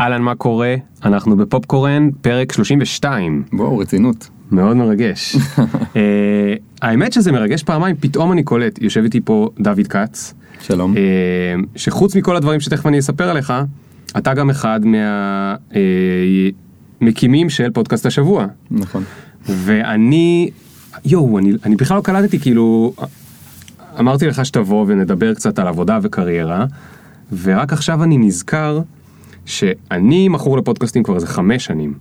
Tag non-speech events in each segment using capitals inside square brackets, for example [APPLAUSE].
אהלן, מה קורה? אנחנו בפופקורן, פרק 32. וואו, רצינות. מאוד מרגש. [LAUGHS] אה, האמת שזה מרגש פעמיים, פתאום אני קולט, יושב איתי פה דוד כץ. שלום. אה, שחוץ מכל הדברים שתכף אני אספר עליך, אתה גם אחד מהמקימים של פודקאסט השבוע. נכון. ואני, יואו, אני, אני בכלל לא קלטתי, כאילו, אמרתי לך שתבוא ונדבר קצת על עבודה וקריירה, ורק עכשיו אני נזכר שאני מכור לפודקאסטים כבר איזה חמש שנים.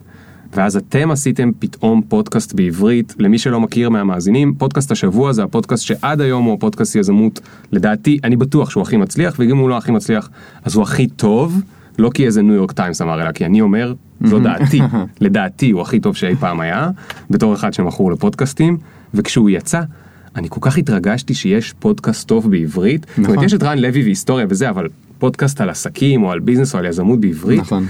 ואז אתם עשיתם פתאום פודקאסט בעברית, למי שלא מכיר מהמאזינים, פודקאסט השבוע זה הפודקאסט שעד היום הוא הפודקאסט יזמות, לדעתי, אני בטוח שהוא הכי מצליח, ואם הוא לא הכי מצליח, אז הוא הכי טוב, לא כי איזה ניו יורק טיימס אמר, אלא כי אני אומר, זו דעתי, [LAUGHS] לדעתי הוא הכי טוב שאי פעם היה, בתור אחד שמכור לפודקאסטים, וכשהוא יצא, אני כל כך התרגשתי שיש פודקאסט טוב בעברית, זאת אומרת, נכון. יש את רן לוי והיסטוריה וזה, אבל פודקאסט על עסקים או על ביזנס או על יזמות בעברית, נכון.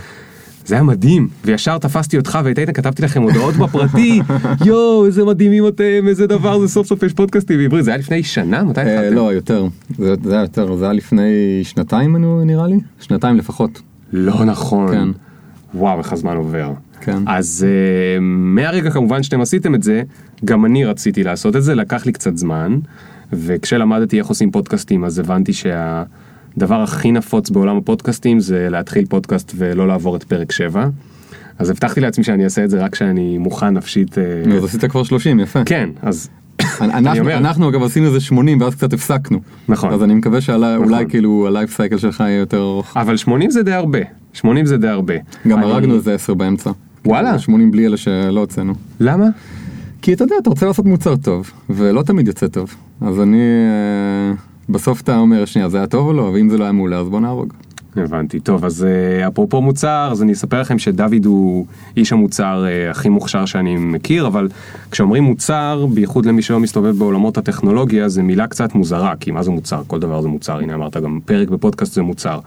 זה היה מדהים, וישר תפסתי אותך ואת איתן כתבתי לכם הודעות בפרטי, [LAUGHS] יואו איזה מדהימים אתם, איזה דבר זה סוף סוף יש פודקאסטים בעברית, זה היה לפני שנה, מתי אה, התחלתם? לא, יותר. זה היה יותר, זה היה לפני שנתיים נראה לי? שנתיים לפחות. לא נכון, כן. וואו איך הזמן עובר. כן. אז uh, מהרגע כמובן שאתם עשיתם את זה, גם אני רציתי לעשות את זה, לקח לי קצת זמן, וכשלמדתי איך עושים פודקאסטים אז הבנתי שהדבר הכי נפוץ בעולם הפודקאסטים זה להתחיל פודקאסט ולא לעבור את פרק 7. אז הבטחתי לעצמי שאני אעשה את זה רק כשאני מוכן נפשית. אה, נו, אז עשית כבר 30, יפה. כן, אז אנחנו-. אנחנו אגב עשינו איזה 80 ואז קצת הפסקנו. נכון. אז אני מקווה שאולי נכון. כאילו הלייף סייקל שלך יהיה יותר ארוך. אבל 80 זה די הרבה, 80 זה די הרבה. גם אני- הרגנו איזה 10 באמצע. וואלה. 80 בלי אלה שלא הוצאנו. למה? כי אתה יודע, אתה רוצה לעשות מוצר טוב, ולא תמיד יוצא טוב. אז אני, אה, בסוף אתה אומר, שנייה, זה היה טוב או לא? ואם זה לא היה מעולה, אז בוא נהרוג. הבנתי, טוב אז אה, אפרופו מוצר אז אני אספר לכם שדוד הוא איש המוצר אה, הכי מוכשר שאני מכיר אבל כשאומרים מוצר בייחוד למי שלא מסתובב בעולמות הטכנולוגיה זה מילה קצת מוזרה כי מה זה מוצר כל דבר זה מוצר הנה אמרת גם פרק בפודקאסט זה מוצר.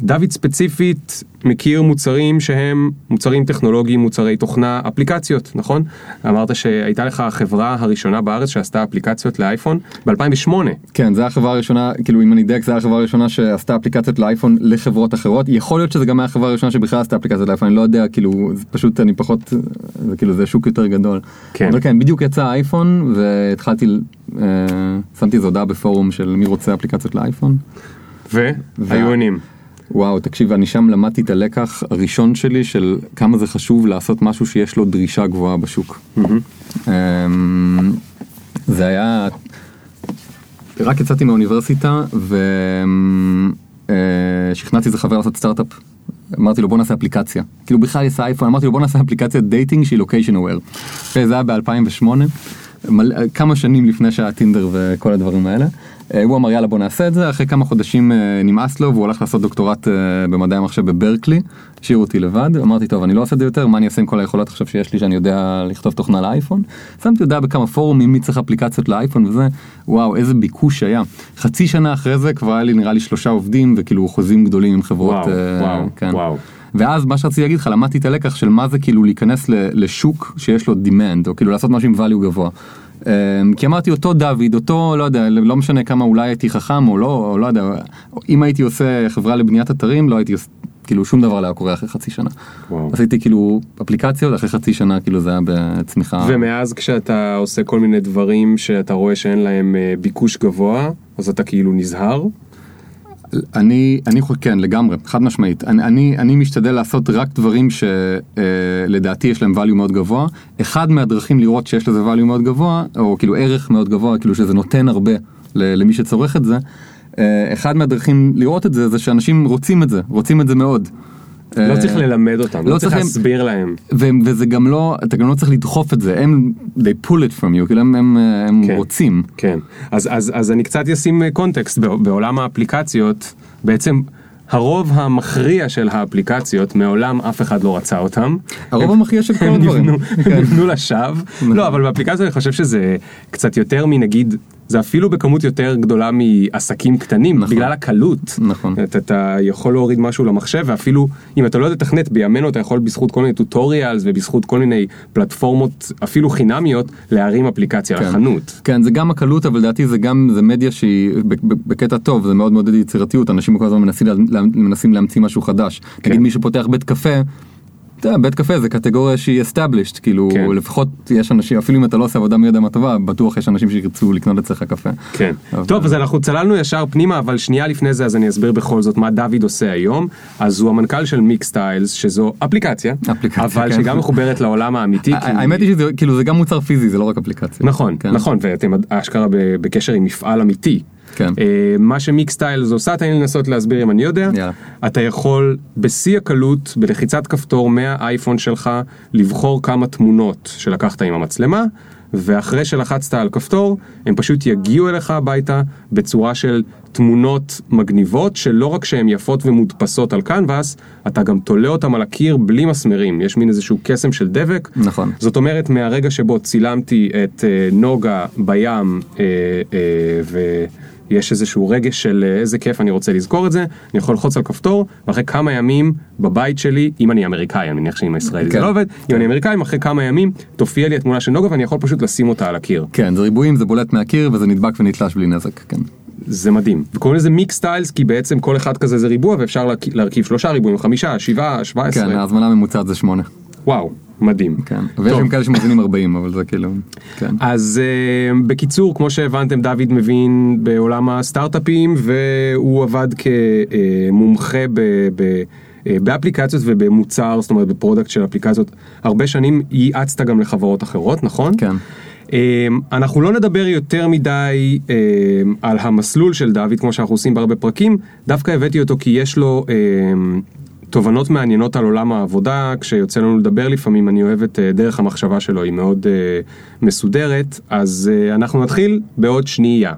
דוד ספציפית מכיר מוצרים שהם מוצרים טכנולוגיים מוצרי תוכנה אפליקציות נכון אמרת שהייתה לך החברה הראשונה בארץ שעשתה אפליקציות לאייפון ב2008 כן, זו החברה הראשונה, כאילו אם אני אדייק, זו החברה הראשונה שעשתה אפליקציות לאייפון לחברות אחרות. יכול להיות שזה גם היה החברה הראשונה שבכלל עשתה אפליקציות לאייפון, אני לא יודע, כאילו, זה פשוט אני פחות, זה כאילו זה שוק יותר גדול. כן. אבל כן, בדיוק יצא האייפון והתחלתי, אה, שמתי איזו הודעה בפורום של מי רוצה אפליקציות לאייפון. והיו עונים. וואו, תקשיב, אני שם למדתי את הלקח הראשון שלי של כמה זה חשוב לעשות משהו שיש לו דרישה גבוהה בשוק. אמ, זה היה, רק יצאתי מהאוניברסיטה ושכנעתי איזה חבר לעשות סטארט-אפ. אמרתי לו בוא נעשה אפליקציה. כאילו בכלל יש אייפון, אמרתי לו בוא נעשה אפליקציית dating שהיא location aware. זה היה ב-2008, כמה שנים לפני שהיה טינדר וכל הדברים האלה. אה, הוא אמר יאללה בוא נעשה את זה, אחרי כמה חודשים אה, נמאס לו והוא הלך לעשות דוקטורט אה, במדעי המחשב בברקלי, השאיר אותי לבד, אמרתי טוב אני לא עושה את זה יותר, מה אני אעשה עם כל היכולות עכשיו שיש לי שאני יודע לכתוב תוכנה לאייפון? שמתי הודעה בכמה פורומים מי צריך אפליקציות לאייפון וזה, וואו איזה ביקוש היה. חצי שנה אחרי זה כבר היה לי נראה לי שלושה עובדים וכאילו חוזים גדולים עם חברות. וואו, אה, וואו, כן. וואו. ואז מה שרציתי להגיד לך למדתי את הלקח של מה זה כאילו להיכנס לשוק שיש לו demand או כאילו לעשות משהו עם value גבוה. אמ, כי אמרתי אותו דוד אותו לא יודע לא משנה כמה אולי הייתי חכם או לא או לא יודע אם הייתי עושה חברה לבניית אתרים לא הייתי עושה כאילו שום דבר לא היה קורה אחרי חצי שנה. וואו. עשיתי כאילו אפליקציות אחרי חצי שנה כאילו זה היה בצמיחה. ומאז כשאתה עושה כל מיני דברים שאתה רואה שאין להם אה, ביקוש גבוה, אז אתה כאילו נזהר? אני, אני חושב, כן, לגמרי, חד משמעית. אני, אני, אני משתדל לעשות רק דברים שלדעתי יש להם value מאוד גבוה. אחד מהדרכים לראות שיש לזה value מאוד גבוה, או כאילו ערך מאוד גבוה, כאילו שזה נותן הרבה למי שצורך את זה, אה, אחד מהדרכים לראות את זה, זה שאנשים רוצים את זה, רוצים את זה מאוד. לא אה, צריך ללמד אותם, לא לא צריך להסביר להם. וזה גם לא, אתה גם לא צריך לדחוף את זה, הם, they pull it from you, כאילו הם, הם, הם כן. רוצים. כן, אז, אז, אז אני קצת אשים אה, קונטקסט בע- בעולם האפליקציות, בעצם הרוב המכריע של האפליקציות מעולם אף אחד לא רצה אותם. הרוב הם- המכריע של כל הם הדברים. נבנו- כן. הם נבנו לשווא. לא, אבל באפליקציה אני חושב שזה קצת יותר מנגיד זה אפילו בכמות יותר גדולה מעסקים קטנים, נכון. בגלל הקלות. נכון. אתה, אתה יכול להוריד משהו למחשב, ואפילו אם אתה לא יודע לתכנת, בימינו אתה יכול בזכות כל מיני טוטוריאלס ובזכות כל מיני פלטפורמות, אפילו חינמיות, להרים אפליקציה כן. לחנות. כן, זה גם הקלות, אבל לדעתי זה גם, זה מדיה שהיא בקטע טוב, זה מאוד מעודד יצירתיות, אנשים כל הזמן מנסים, מנסים להמציא משהו חדש. כן. נגיד מישהו פותח בית קפה, אתה יודע, בית קפה זה קטגוריה שהיא established, כאילו כן. לפחות יש אנשים, אפילו אם אתה לא עושה עבודה מי יודע מה טובה, בטוח יש אנשים שירצו לקנות אצלך קפה. כן. אבל- טוב, אז אנחנו צללנו ישר פנימה, אבל שנייה לפני זה אז אני אסביר בכל זאת מה דוד עושה היום. אז הוא המנכ"ל של מיק סטיילס, שזו אפליקציה, אפליקציה, אבל כן. שגם מחוברת לעולם האמיתי. כי- האמת היא שזה כאילו זה גם מוצר פיזי, זה לא רק אפליקציה. נכון, כן. נכון, ואתם אשכרה בקשר עם מפעל אמיתי. כן. אה, מה שמיק סטיילס עושה, תן לי לנסות להסביר אם אני יודע. יאללה. אתה יכול בשיא הקלות, בלחיצת כפתור מהאייפון שלך, לבחור כמה תמונות שלקחת עם המצלמה, ואחרי שלחצת על כפתור, הם פשוט יגיעו אליך הביתה בצורה של תמונות מגניבות, שלא רק שהן יפות ומודפסות על קנבאס, אתה גם תולה אותן על הקיר בלי מסמרים, יש מין איזשהו קסם של דבק. נכון. זאת אומרת, מהרגע שבו צילמתי את אה, נוגה בים, אה, אה, ויש איזשהו רגש של אה, איזה כיף אני רוצה לזכור את זה, אני יכול ללחוץ על כפתור, ואחרי כמה ימים בבית שלי, אם אני אמריקאי, אני מניח שעם הישראלי זה כן. לא עובד, כן. אם אני אמריקאי, אחרי כמה ימים תופיע לי התמונה של נוגה ואני יכול פשוט לשים אותה על הקיר. כן, זה ריבועים, זה בולט מהקיר וזה נדבק ונתלש בלי נזק, כן. זה מדהים. וקוראים לזה מיקסטיילס, כי בעצם כל אחד כזה זה ריבוע, ואפשר להרכיב- שלושה ריבועים, חמישה, שבעה, שבע כן, עשרה. ההזמנה הממוצעת זה שמונה. וואו, מדהים. כן. ויש. גם כאלה שמזמינים 40, אבל זה כאילו, כן. אז אה, בקיצור, כמו שהבנתם, דוד מבין בעולם הסטארט-אפים, והוא עבד כמומחה ב... ב אה, באפליקציות ובמוצר, זאת אומרת ב product של אפליקציות, הרבה שנים ייעצת גם לחברות אחרות, נכון? כן. Um, אנחנו לא נדבר יותר מדי על המסלול של דוד, כמו שאנחנו עושים בהרבה פרקים, דווקא הבאתי אותו כי יש לו תובנות מעניינות על עולם העבודה, כשיוצא לנו לדבר לפעמים, אני אוהב את uh, דרך המחשבה שלו, היא מאוד uh, מסודרת, אז uh, אנחנו נתחיל בעוד שנייה.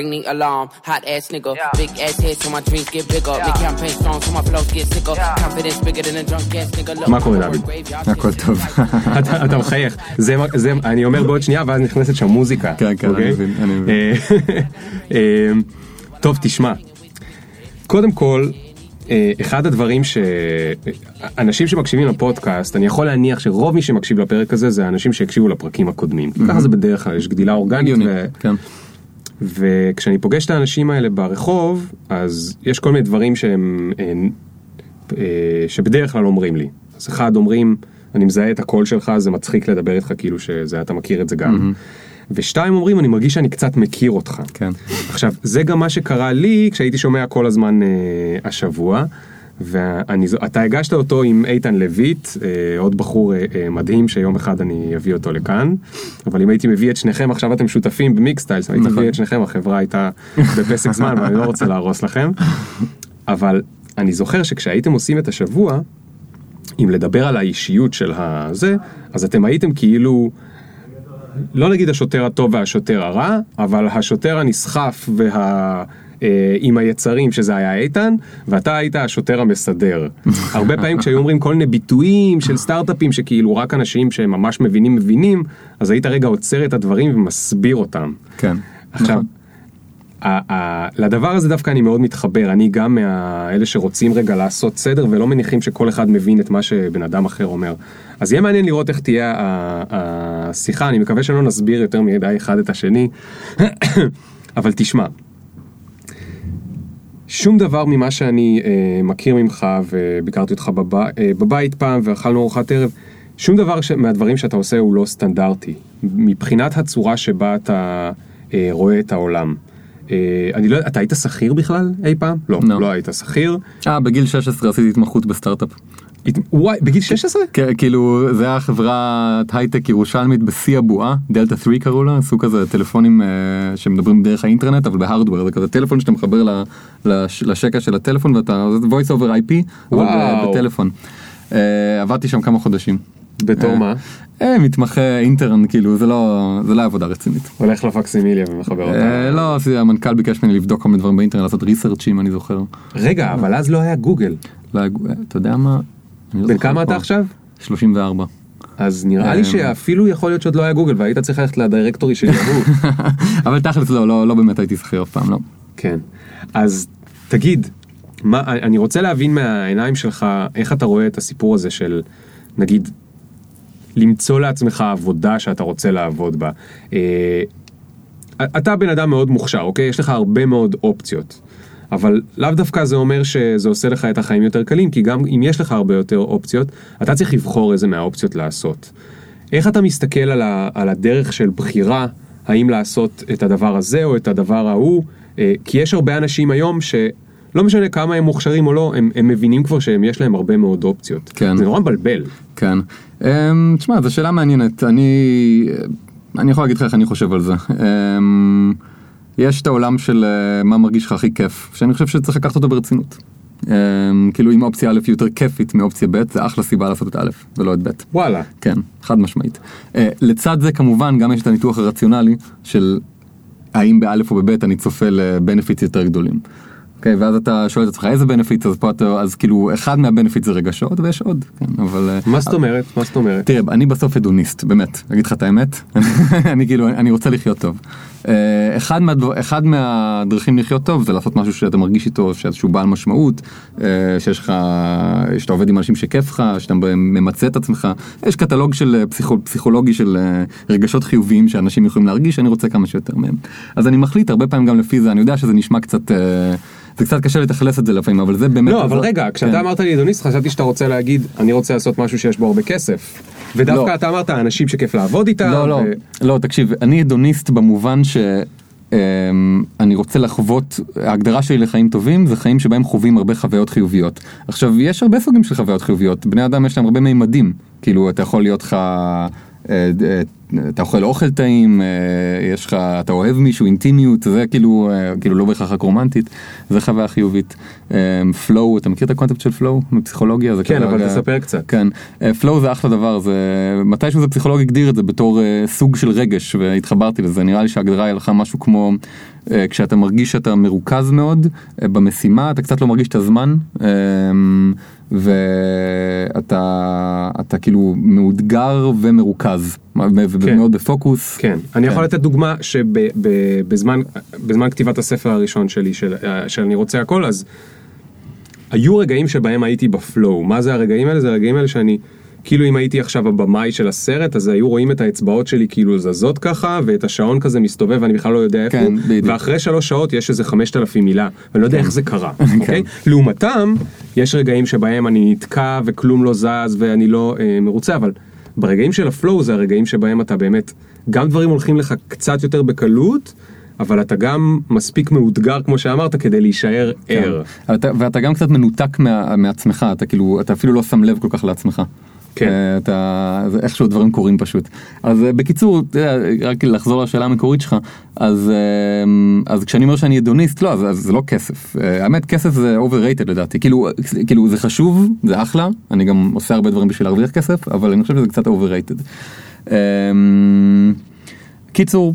Ring the alarm, hot ass nigga. Big ass head so my dreams get bigger. Make campaign strong so my flows get sicker. Confidence bigger than a drunk ass nigga. Look, מה קורה, דוד? הכל. טוב. אתה, אתה מחייך, זה, אני אומר בעוד שנייה ואז נכנסת שם מוזיקה. כן, כן, אוקיי? אני מבין, אני מבין. אה, אה, טוב, תשמע, קודם כל, אה, אחד הדברים שאנשים שמקשיבים לפודקאסט, אני יכול להניח שרוב מי שמקשיב לפרק הזה זה האנשים שהקשיבו לפרקים הקודמים. ככה זה בדרך כלל, יש גדילה אורגנית. ו... כן. וכשאני פוגש את האנשים האלה ברחוב, אז יש כל מיני דברים שהם, אה, אה, שבדרך כלל אומרים לי. אז אחד אומרים, אני מזהה את הקול שלך, זה מצחיק לדבר איתך כאילו שזה, אתה מכיר את זה גם. ושתיים אומרים, אני מרגיש שאני קצת מכיר אותך. כן. עכשיו, זה גם מה שקרה לי כשהייתי שומע כל הזמן אה, השבוע. ואתה הגשת אותו עם איתן לויט, אה, עוד בחור אה, אה, מדהים שיום אחד אני אביא אותו לכאן, אבל אם הייתי מביא את שניכם, עכשיו אתם שותפים במיקסטיילס, הייתי נכון. מביא את שניכם, החברה הייתה בפסק זמן ואני לא רוצה להרוס לכם, אבל אני זוכר שכשהייתם עושים את השבוע, אם לדבר על האישיות של הזה, אז אתם הייתם כאילו, לא נגיד השוטר הטוב והשוטר הרע, אבל השוטר הנסחף וה... אה, עם היצרים שזה היה איתן, ואתה היית השוטר המסדר. [LAUGHS] הרבה פעמים כשהיו אומרים כל מיני ביטויים של סטארט-אפים שכאילו רק אנשים שהם ממש מבינים מבינים, אז היית רגע עוצר את הדברים ומסביר אותם. כן. עכשיו, נכון. ה- ה- לדבר הזה דווקא אני מאוד מתחבר, אני גם מאלה שרוצים רגע לעשות סדר ולא מניחים שכל אחד מבין את מה שבן אדם אחר אומר. אז יהיה מעניין לראות איך תהיה השיחה, אני מקווה שלא נסביר יותר מדי אחד את השני, [COUGHS] אבל תשמע, שום דבר ממה שאני אה, מכיר ממך וביקרתי אותך בב, אה, בבית פעם ואכלנו ארוחת ערב, שום דבר ש, מהדברים שאתה עושה הוא לא סטנדרטי, מבחינת הצורה שבה אתה אה, רואה את העולם. אה, אני לא יודע, אתה היית שכיר בכלל אי פעם? לא, לא. לא היית שכיר. אה, בגיל 16 עשיתי התמחות בסטארט-אפ. וואי, בגיל 16? כן, כאילו זה היה חברת הייטק ירושלמית בשיא הבועה, דלתה 3 קראו לה, עשו כזה טלפונים אה, שמדברים דרך האינטרנט אבל בהארדוור זה כזה טלפון שאתה מחבר ל- לש- לשקע של הטלפון ואתה זה voice over IP, אבל וואו. בטלפון. אה, עבדתי שם כמה חודשים. בתור אה, מה? אה, מתמחה אינטרן כאילו זה לא זה לא עבודה רצינית. הולך לפקסימיליה ומחבר אותה. אה, לא, זה- המנכ"ל ביקש ממני לבדוק כל מיני דברים באינטרנט לעשות ריסרצ'ים אני זוכר. רגע, אבל אז לא היה גוגל. לא היה- אתה יודע מה? לא בן כמה אתה. עכשיו? 34. אז נראה לי אמ. שאפילו יכול להיות שעוד לא היה גוגל והיית צריך ללכת לדירקטורי של יהוא. [LAUGHS] אבל תכלס לא, לא, לא באמת הייתי שכיר אף פעם, לא. כן. אז תגיד, מה, אני רוצה להבין מהעיניים שלך איך אתה רואה את הסיפור הזה של נגיד למצוא לעצמך עבודה שאתה רוצה לעבוד בה. אה, אתה בן אדם מאוד מוכשר, אוקיי? יש לך הרבה מאוד אופציות. אבל לאו דווקא זה אומר שזה עושה לך את החיים יותר קלים, כי גם אם יש לך הרבה יותר אופציות, אתה צריך לבחור איזה מהאופציות לעשות. איך אתה מסתכל על, ה, על הדרך של בחירה, האם לעשות את הדבר הזה או את הדבר ההוא? אה, כי יש הרבה אנשים היום שלא משנה כמה הם מוכשרים או לא, הם, הם מבינים כבר שיש להם הרבה מאוד אופציות. כן. זה נורא מבלבל. כן. אמ, תשמע, זו שאלה מעניינת. אני, אני יכול להגיד לך איך אני חושב על זה. אמ, יש את העולם של אה, מה מרגיש לך הכי כיף, שאני חושב שצריך לקחת אותו ברצינות. אמ, כאילו אם אופציה א' היא יותר כיפית מאופציה ב', זה אחלה סיבה לעשות את א' ולא את ב'. וואלה. כן, חד משמעית. אה, לצד זה כמובן גם יש את הניתוח הרציונלי של האם באלף או בבית אני צופה לבנפיטס יותר גדולים. אוקיי, ואז אתה שואל את עצמך איזה בנפיט, אז פה אתה, אז כאילו אחד מהבנפיט זה רגשות ויש עוד, כן, אבל... מה זאת אומרת? מה זאת אומרת? תראה, אני בסוף הדוניסט, באמת, אגיד לך את האמת, [LAUGHS] אני כאילו, אני רוצה לחיות טוב. אה, אחד, מהדבר, אחד מהדרכים לחיות טוב זה לעשות משהו שאתה מרגיש איתו, שאיזשהו בעל משמעות, אה, שיש לך, שאתה עובד עם אנשים שכיף לך, שאתה ממצה את עצמך, יש קטלוג של אה, פסיכו, פסיכולוגי של רגשות חיוביים שאנשים יכולים להרגיש, אני רוצה כמה שיותר מהם. אז אני מחליט הרבה פעמים גם לפי זה, אני יודע שזה נשמע קצת, זה קצת קשה לתכלס את זה לפעמים, אבל זה באמת... לא, אבל רגע, כן. כשאתה אמרת לי אדוניסט, חשבתי שאתה רוצה להגיד, אני רוצה לעשות משהו שיש בו הרבה כסף. ודווקא לא. אתה אמרת, אנשים שכיף לעבוד איתם. לא, לא, לא, תקשיב, אני הדוניסט במובן ש... אמ, אני רוצה לחוות, ההגדרה שלי לחיים טובים זה חיים שבהם חווים הרבה חוויות חיוביות. עכשיו, יש הרבה סוגים של חוויות חיוביות, בני אדם יש להם הרבה מימדים, כאילו אתה יכול להיות לך, אתה אוכל אוכל טעים, אה, יש לך, אתה אוהב מישהו, אינטימיות, זה כאילו, אה, כאילו לא בהכרח רק רומנטית, זה חוויה חיובית. פלואו, אתה מכיר את הקונספט של פלואו מפסיכולוגיה? זה כן, אבל רגע- תספר קצת. כן, פלואו זה אחלה דבר, זה מתישהו זה פסיכולוג הגדיר את זה בתור אה, סוג של רגש והתחברתי לזה, נראה לי שההגדרה היא לך משהו כמו אה, כשאתה מרגיש שאתה מרוכז מאוד אה, במשימה, אתה קצת לא מרגיש את הזמן אה, ואתה אתה כאילו מאותגר ומרוכז ומאוד בפוקוס. כן, אני יכול לתת דוגמה שבזמן בזמן כתיבת הספר הראשון שלי, של של אני רוצה הכל, אז היו רגעים שבהם הייתי בפלואו. מה זה הרגעים האלה? זה הרגעים האלה שאני, כאילו אם הייתי עכשיו הבמאי של הסרט, אז היו רואים את האצבעות שלי כאילו זזות ככה, ואת השעון כזה מסתובב ואני בכלל לא יודע איפה כן, הוא. ואחרי שלוש שעות יש איזה חמשת אלפים מילה, ואני לא יודע איך זה קרה, [LAUGHS] אוקיי? לעומתם, יש רגעים שבהם אני נתקע וכלום לא זז ואני לא אה, מרוצה, אבל ברגעים של הפלואו זה הרגעים שבהם אתה באמת, גם דברים הולכים לך קצת יותר בקלות, אבל אתה גם מספיק מאותגר כמו שאמרת כדי להישאר ער. כן. אתה, ואתה גם קצת מנותק מה, מעצמך, אתה כאילו, אתה אפילו לא שם לב כל כך לעצמך. כן. אה, אתה, זה איכשהו דברים קורים פשוט. אז אה, בקיצור, רק לחזור לשאלה המקורית שלך, אז, אה, אז כשאני אומר שאני הדוניסט, לא, אז, אז זה לא כסף. האמת, כסף זה overrated לדעתי. כאילו, כאילו זה חשוב, זה אחלה, אני גם עושה הרבה דברים בשביל להרוויח כסף, אבל אני חושב שזה קצת overrated. קיצור,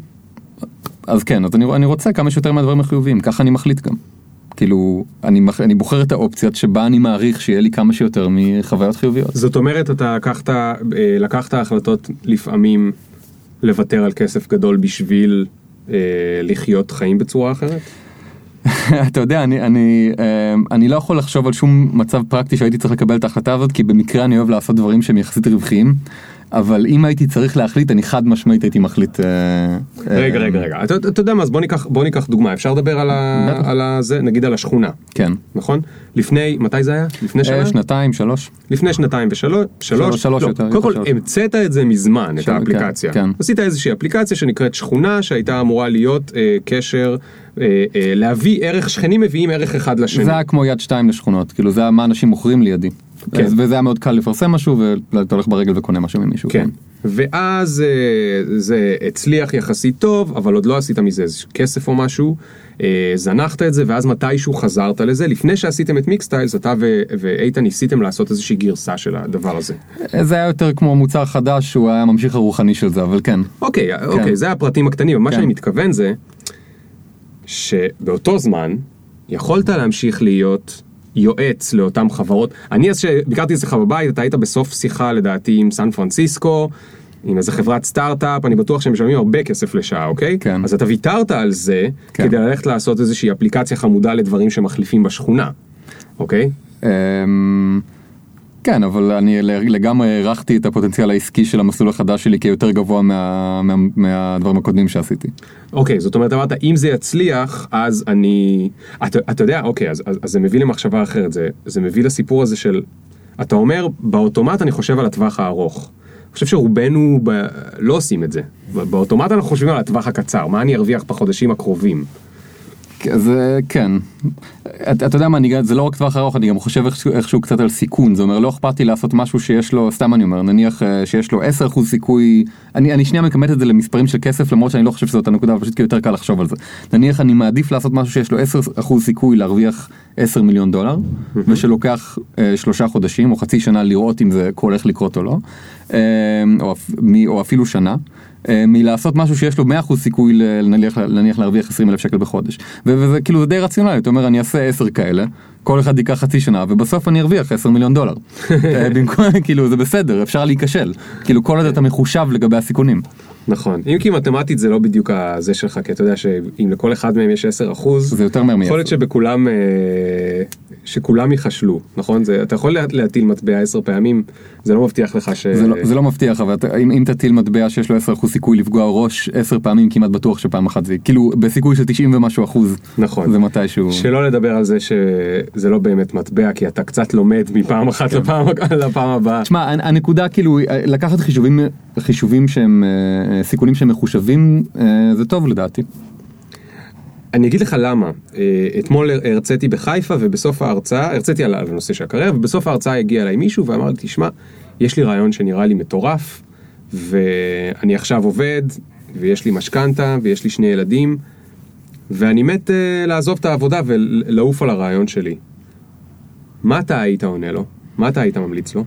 אז כן, אז אני, אני רוצה כמה שיותר מהדברים החיוביים, ככה אני מחליט גם. כאילו, אני, אני בוחר את האופציות שבה אני מעריך שיהיה לי כמה שיותר מחוויות חיוביות. זאת אומרת, אתה לקחת, אה, לקחת החלטות לפעמים לוותר על כסף גדול בשביל אה, לחיות חיים בצורה אחרת? [LAUGHS] אתה יודע, אני, אני, אמ, אני לא יכול לחשוב על שום מצב פרקטי שהייתי צריך לקבל את ההחלטה הזאת, כי במקרה אני אוהב לעשות דברים שהם יחסית רווחיים, אבל אם הייתי צריך להחליט, אני חד משמעית הייתי מחליט... אה, רגע, אה, רגע, רגע, אתה, אתה יודע מה, אז בוא ניקח, בוא ניקח דוגמה, אפשר לדבר על, זה, נגיד על השכונה, כן. נכון? לפני, מתי זה היה? לפני שנה? אה, שנתיים, שלוש. לפני שנתיים ושלוש, שלוש, שלוש לא, יותר, קודם כל. המצאת את זה מזמן, את של- האפליקציה. כן, כן. עשית איזושהי אפליקציה שנקראת שכונה, שהייתה אמורה להיות אה, קשר, אה, אה, להביא ערך, שכנים מביאים ערך אחד לשני. זה היה כמו יד שתיים לשכונות, כאילו זה היה מה אנשים מוכרים לידי. כן. וזה היה מאוד קל לפרסם משהו, ואתה הולך ברגל וקונה משהו ממישהו. כן. ואז אה, זה הצליח יחסית טוב, אבל עוד לא עשית מזה איזה כסף או משהו, אה, זנחת את זה, ואז מתישהו חזרת לזה. לפני שעשיתם את מיקסטיילס, אתה ו- ואיתן ניסיתם לעשות איזושהי גרסה של הדבר הזה. זה היה יותר כמו מוצר חדש שהוא היה הממשיך הרוחני של זה, אבל כן. אוקיי, אוקיי, זה הפרטים הקטנים, מה כן. שאני מתכוון זה, שבאותו זמן, יכולת להמשיך להיות יועץ לאותן חברות. אני אז שביקרתי אצלך בבית, אתה היית בסוף שיחה לדעתי עם סן פרנסיסקו, עם איזה חברת סטארט-אפ, אני בטוח שהם משלמים הרבה כסף לשעה, אוקיי? כן. אז אתה ויתרת על זה, כן. כדי ללכת לעשות איזושהי אפליקציה חמודה לדברים שמחליפים בשכונה, אוקיי? אמ, כן, אבל אני לגמרי הערכתי את הפוטנציאל העסקי של המסלול החדש שלי כיותר גבוה מה, מה, מהדברים הקודמים שעשיתי. אוקיי, זאת אומרת, אמרת, אם זה יצליח, אז אני... אתה, אתה יודע, אוקיי, אז, אז, אז זה מביא למחשבה אחרת, זה, זה מביא לסיפור הזה של... אתה אומר, באוטומט אני חושב על הטווח הארוך. אני חושב שרובנו ב... לא עושים את זה. באוטומט אנחנו חושבים על הטווח הקצר, מה אני ארוויח בחודשים הקרובים. זה כן. אתה, אתה יודע מה, אני, זה לא רק טווח ארוך, אני גם חושב איכשהו, קצת על סיכון, זה אומר לא אכפת לי לעשות משהו שיש לו, סתם אני אומר, נניח אה, שיש לו 10% סיכוי, אני, אני שנייה מכמת את זה למספרים של כסף למרות שאני לא חושב שזאת הנקודה, פשוט כי יותר קל לחשוב על זה. נניח אני מעדיף לעשות משהו שיש לו 10% סיכוי להרוויח 10 מיליון דולר, ושלוקח אה, שלושה חודשים או חצי שנה לראות אם זה הולך לקרות או לא, אה, או, או אפילו שנה. אה, מלעשות משהו שיש לו 100% סיכוי נניח, נניח להרוויח 20 אלף שקל בחודש. וזה כאילו זה די רציונלי, אתה אומר אני אעשה 10 כאלה, כל אחד ייקח חצי שנה ובסוף אני ארוויח 10 מיליון דולר. [LAUGHS] אה, במקום, [LAUGHS] כאילו זה בסדר, אפשר להיכשל. כאילו כל עוד אתה מחושב לגבי הסיכונים. נכון, אם כי מתמטית זה לא בדיוק הזה שלך, כי אתה יודע שאם לכל אחד מהם יש 10 אחוז, זה יותר מהר יכול להיות שבכולם, אה, שכולם ייחשלו, נכון? זה, אתה יכול להטיל מטבע 10 פעמים, זה לא מבטיח לך ש... זה לא, זה לא מבטיח, אבל אתה, אם, אם תטיל מטבע שיש לו 10 אחוז סיכוי לפגוע ראש 10 פעמים, כמעט בטוח שפעם אחת זה, כאילו בסיכוי של 90 ומשהו אחוז, נכון, זה מתישהו. שלא לדבר על זה שזה לא באמת מטבע, כי אתה קצת לומד מפעם אחת כן. לפעם, לפעם הבאה. תשמע, הנקודה כאילו, לקחת חישובים, חישובים שהם... סיכונים שהם מחושבים זה טוב לדעתי. אני אגיד לך למה, אתמול הרציתי בחיפה ובסוף ההרצאה, הרציתי על הנושא של הקריירה ובסוף ההרצאה הגיע אליי מישהו ואמר לי תשמע, יש לי רעיון שנראה לי מטורף ואני עכשיו עובד ויש לי משכנתה ויש לי שני ילדים ואני מת לעזוב את העבודה ולעוף על הרעיון שלי. מה אתה היית עונה לו? מה אתה היית ממליץ לו?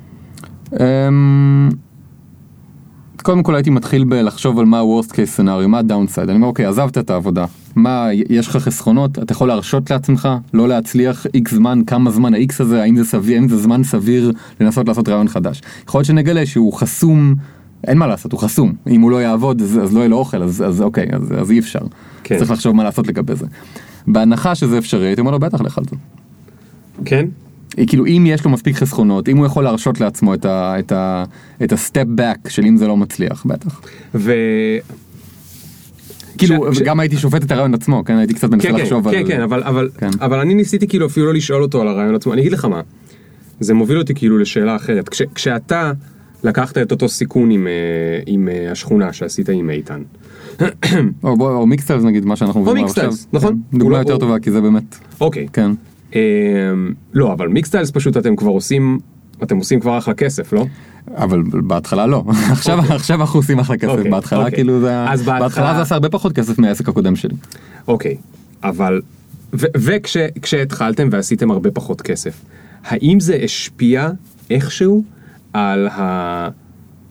קודם כל הייתי מתחיל בלחשוב על מה ה-Worst case scenario, מה ה-downside, אני אומר אוקיי עזבת את העבודה, מה יש לך חסכונות, אתה יכול להרשות לעצמך לא להצליח x זמן, כמה זמן ה-x הזה, האם זה סביר, האם זה זמן סביר לנסות לעשות רעיון חדש. יכול להיות שנגלה שהוא חסום, אין מה לעשות, הוא חסום, אם הוא לא יעבוד אז, אז לא יהיה לו אוכל, אז, אז אוקיי, אז, אז אי אפשר, כן. צריך לחשוב מה לעשות לגבי זה. בהנחה שזה אפשרי, הייתי אומר לו בטח לך על זה. כן? כאילו אם יש לו מספיק חסכונות, אם הוא יכול להרשות לעצמו את ה, את ה, את הסטפ בק של אם זה לא מצליח, בטח. ו... כאילו, ש... גם הייתי שופט את הרעיון עצמו, כן, הייתי קצת מנסה כן, לחשוב כן, על... כן, כן, אבל, אבל, כן. אבל אני ניסיתי כאילו אפילו לא לשאול אותו על הרעיון עצמו, אני אגיד לך מה, זה מוביל אותי כאילו לשאלה אחרת, כש, כשאתה לקחת את אותו סיכון עם, עם השכונה שעשית עם איתן. או, בוא, או מיקסטיילס נגיד, מה שאנחנו מבינים עכשיו. נכון. כן, דוגמה יותר טובה, כי זה באמת... אוקיי. כן. לא, אבל מיקסטיילס פשוט אתם כבר עושים, אתם עושים כבר אחלה כסף, לא? אבל בהתחלה לא, [LAUGHS] עכשיו אוקיי. עכשיו אנחנו עושים אחלה כסף, אוקיי, בהתחלה אוקיי. כאילו זה, בהתחלה- בהתחלה זה עשה הרבה פחות כסף מהעסק הקודם שלי. אוקיי, אבל, וכשהתחלתם ועשיתם הרבה פחות כסף, האם זה השפיע איכשהו על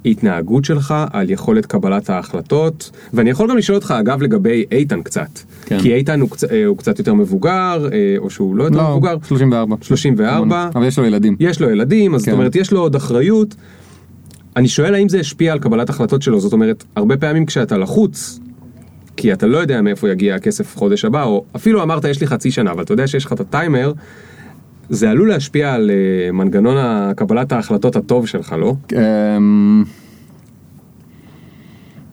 ההתנהגות שלך, על יכולת קבלת ההחלטות? ואני יכול גם לשאול אותך אגב לגבי איתן קצת, כן. כי איתן הוא, קצ- אה, הוא קצת יותר מבוגר, אה, או שהוא לא יותר לא, מבוגר, 34. 34, אבל יש לו ילדים. יש לו ילדים, אז כן. זאת אומרת יש לו עוד אחריות. אני שואל האם זה השפיע על קבלת החלטות שלו, זאת אומרת, הרבה פעמים כשאתה לחוץ, כי אתה לא יודע מאיפה יגיע הכסף חודש הבא, או אפילו אמרת יש לי חצי שנה, אבל אתה יודע שיש לך את הטיימר, זה עלול להשפיע על אה, מנגנון קבלת ההחלטות הטוב שלך, לא? אמ,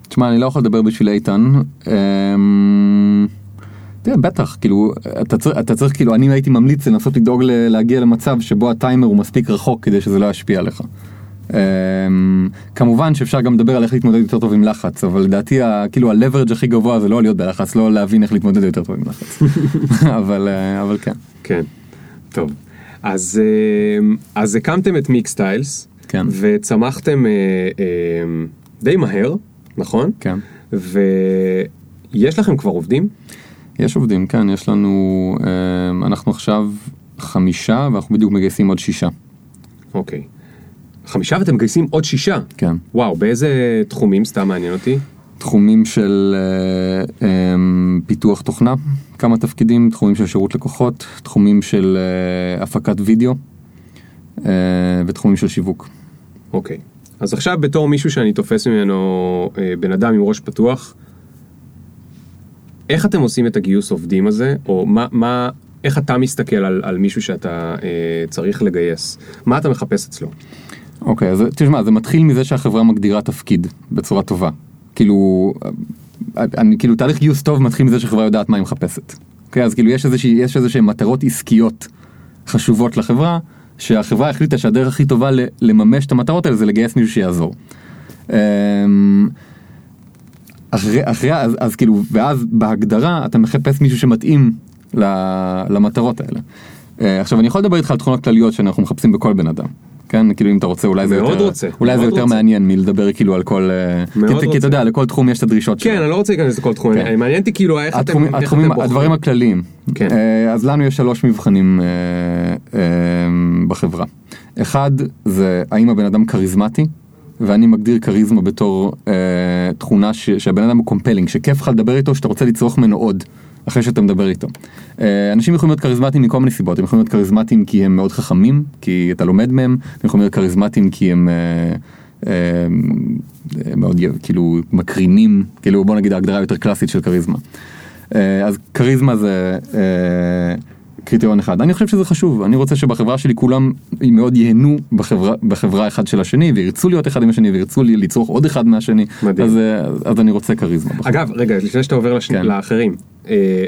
תשמע, אני לא יכול לדבר בשביל איתן. אמ, תראה, בטח, כאילו, אתה צריך, אתה צריך, כאילו, אני הייתי ממליץ לנסות לדאוג להגיע למצב שבו הטיימר הוא מספיק רחוק כדי שזה לא ישפיע עליך. אמ, כמובן שאפשר גם לדבר על איך להתמודד יותר טוב עם לחץ, אבל לדעתי, ה- כאילו, ה-leverage הכי גבוה זה לא להיות בלחץ, לא להבין איך להתמודד יותר טוב עם לחץ. [LAUGHS] אבל, אה, אבל כן. כן. טוב. אז, אה, אז הקמתם את מיק סטיילס, כן. וצמחתם אה, אה, די מהר, נכון? כן. ויש לכם כבר עובדים? יש עובדים, כן, יש לנו, אמ, אנחנו עכשיו חמישה ואנחנו בדיוק מגייסים עוד שישה. אוקיי. חמישה ואתם מגייסים עוד שישה? כן. וואו, באיזה תחומים סתם מעניין אותי? תחומים של אה, אה, פיתוח תוכנה, כמה תפקידים, תחומים של שירות לקוחות, תחומים של אה, הפקת וידאו אה, ותחומים של שיווק. אוקיי. אז עכשיו בתור מישהו שאני תופס ממנו אה, בן אדם עם ראש פתוח, איך אתם עושים את הגיוס עובדים הזה, או מה, מה איך אתה מסתכל על, על מישהו שאתה אה, צריך לגייס? מה אתה מחפש אצלו? אוקיי, אז תשמע, זה מתחיל מזה שהחברה מגדירה תפקיד בצורה טובה. כאילו, אני, כאילו תהליך גיוס טוב מתחיל מזה שחברה יודעת מה היא מחפשת. אוקיי, אז כאילו יש איזה שהן מטרות עסקיות חשובות לחברה, שהחברה החליטה שהדרך הכי טובה לממש את המטרות האלה זה לגייס מישהו שיעזור. אמ, אחרי, אחרי, אז, אז כאילו, ואז בהגדרה אתה מחפש מישהו שמתאים למטרות האלה. אה, עכשיו אני יכול לדבר איתך על תכונות כלליות שאנחנו מחפשים בכל בן אדם. כן, כאילו אם אתה רוצה אולי זה יותר, רוצה, אולי זה יותר רוצה. מעניין מלדבר כאילו על כל, אה, כי, כי אתה יודע לכל תחום יש את הדרישות שלו. כן, אני לא רוצה להיכנס לכל תחום, כן. מעניין אותי כאילו איך התחום, אתם, התחומים, איך אתם הדברים הכלליים. כן. אה, אז לנו יש שלוש מבחנים בחברה. אחד זה האם הבן אדם כריזמטי, ואני מגדיר כריזמה בתור תכונה שהבן אדם הוא compelling, שכיף לך לדבר איתו, שאתה רוצה לצרוך ממנו עוד. אחרי שאתה מדבר איתו. אה, אנשים יכולים להיות כריזמטיים מכל מיני סיבות, הם יכולים להיות כריזמטיים כי הם מאוד חכמים, כי אתה לומד מהם, הם יכולים להיות כריזמטיים כי הם אה, אה, מאוד כאילו מקרינים, כאילו בוא נגיד ההגדרה יותר קלאסית של כריזמה. אז כריזמה זה קריטריון אחד. אני חושב שזה חשוב, אני רוצה שבחברה שלי כולם מאוד ייהנו בחברה, בחברה אחד של השני וירצו להיות אחד עם השני וירצו לצרוך עוד אחד מהשני, אז, אז אני רוצה כריזמה. בחברה. אגב, רגע, לפני שאתה עבר לשני, כן. לאחרים, אה,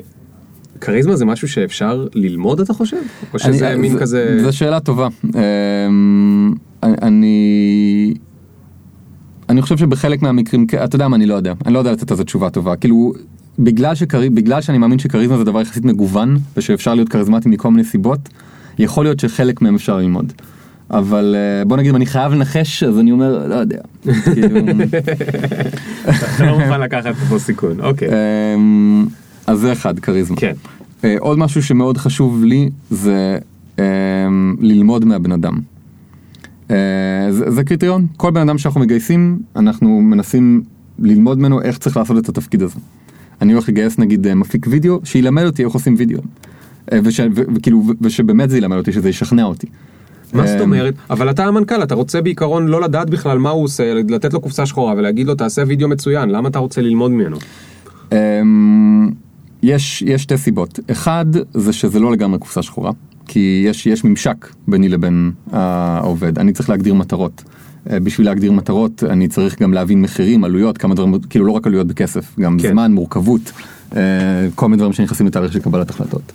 כריזמה זה משהו שאפשר ללמוד אתה חושב? או שזה אני, מין זה, כזה... זו שאלה טובה. אמ, אני... אני חושב שבחלק מהמקרים, אתה יודע מה, אני לא יודע, אני לא יודע לתת על זה תשובה טובה, כאילו, בגלל, שקר... בגלל שאני מאמין שכריזמה זה דבר יחסית מגוון, ושאפשר להיות כריזמטי מכל מיני סיבות, יכול להיות שחלק מהם אפשר ללמוד. אבל אה, בוא נגיד אם אני חייב לנחש אז אני אומר לא יודע. [LAUGHS] כאילו- אתה לא מוכן לקחת פה סיכון, אוקיי. אמ, אז זה אחד, כריזמה. כן. Uh, עוד משהו שמאוד חשוב לי זה uh, ללמוד מהבן אדם. זה, זה קריטריון, כל בן אדם שאנחנו מגייסים, אנחנו מנסים ללמוד ממנו איך צריך לעשות את התפקיד הזה. אני הולך לגייס נגיד מפיק וידאו, שילמד אותי איך עושים וידאו. ו, וכאילו, ושבאמת זה ילמד אותי, שזה ישכנע אותי. מה זאת אומרת? אבל אתה המנכ"ל, אתה רוצה בעיקרון לא לדעת בכלל מה הוא עושה, לתת לו קופסה שחורה ולהגיד לו תעשה וידאו מצוין, למה אתה רוצה ללמוד ממנו? יש, יש שתי סיבות. אחד, זה שזה לא לגמרי קופסה שחורה, כי יש, יש ממשק ביני לבין העובד. אני צריך להגדיר מטרות. אה, בשביל להגדיר מטרות אני צריך גם להבין מחירים, עלויות, כמה דברים, כאילו לא רק עלויות בכסף, גם כן. זמן, מורכבות, אה, כל מיני דברים שנכנסים לתהליך של קבלת החלטות.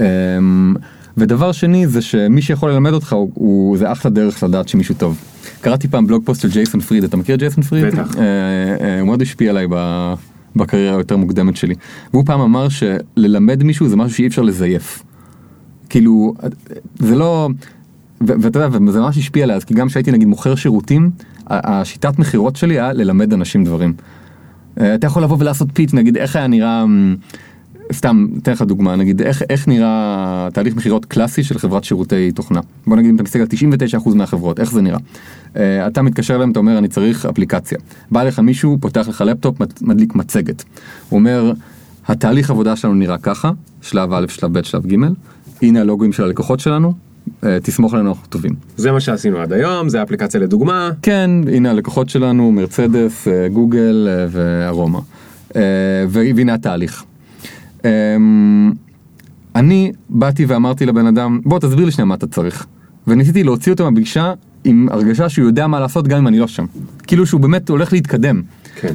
אה, ודבר שני זה שמי שיכול ללמד אותך הוא, הוא זה אחלה דרך לדעת שמישהו טוב. קראתי פעם בלוג פוסט של ג'ייסון פריד, אתה מכיר ג'ייסון פריד? בטח. הוא מאוד השפיע עליי בקריירה היותר מוקדמת שלי. והוא פעם אמר שללמד מישהו זה משהו שאי אפשר לזייף. כאילו, זה לא... ואתה יודע, וזה ממש השפיע עליי, אז כי גם כשהייתי נגיד מוכר שירותים, השיטת מכירות שלי היה ללמד אנשים דברים. אה, אתה יכול לבוא ולעשות פיץ, נגיד איך היה נראה... סתם, אתן לך דוגמה, נגיד איך, איך נראה תהליך מכירות קלאסי של חברת שירותי תוכנה. בוא נגיד אם אתה מסתכל על 99% מהחברות, איך זה נראה. Uh, אתה מתקשר אליהם, אתה אומר אני צריך אפליקציה. בא לך מישהו, פותח לך לפטופ, מדליק מצגת. הוא אומר, התהליך עבודה שלנו נראה ככה, שלב א', שלב ב', שלב ג', הנה הלוגוים של הלקוחות שלנו, תסמוך עלינו, אנחנו טובים. זה מה שעשינו עד היום, זה אפליקציה לדוגמה. כן, הנה הלקוחות שלנו, מרצדס, גוגל וארומה. Uh, והנה התהליך. אמ, אני באתי ואמרתי לבן אדם, בוא תסביר לי שנייה מה אתה צריך. וניסיתי להוציא אותו מהפגישה עם הרגשה שהוא יודע מה לעשות גם אם אני לא שם. כאילו שהוא באמת הולך להתקדם. כן.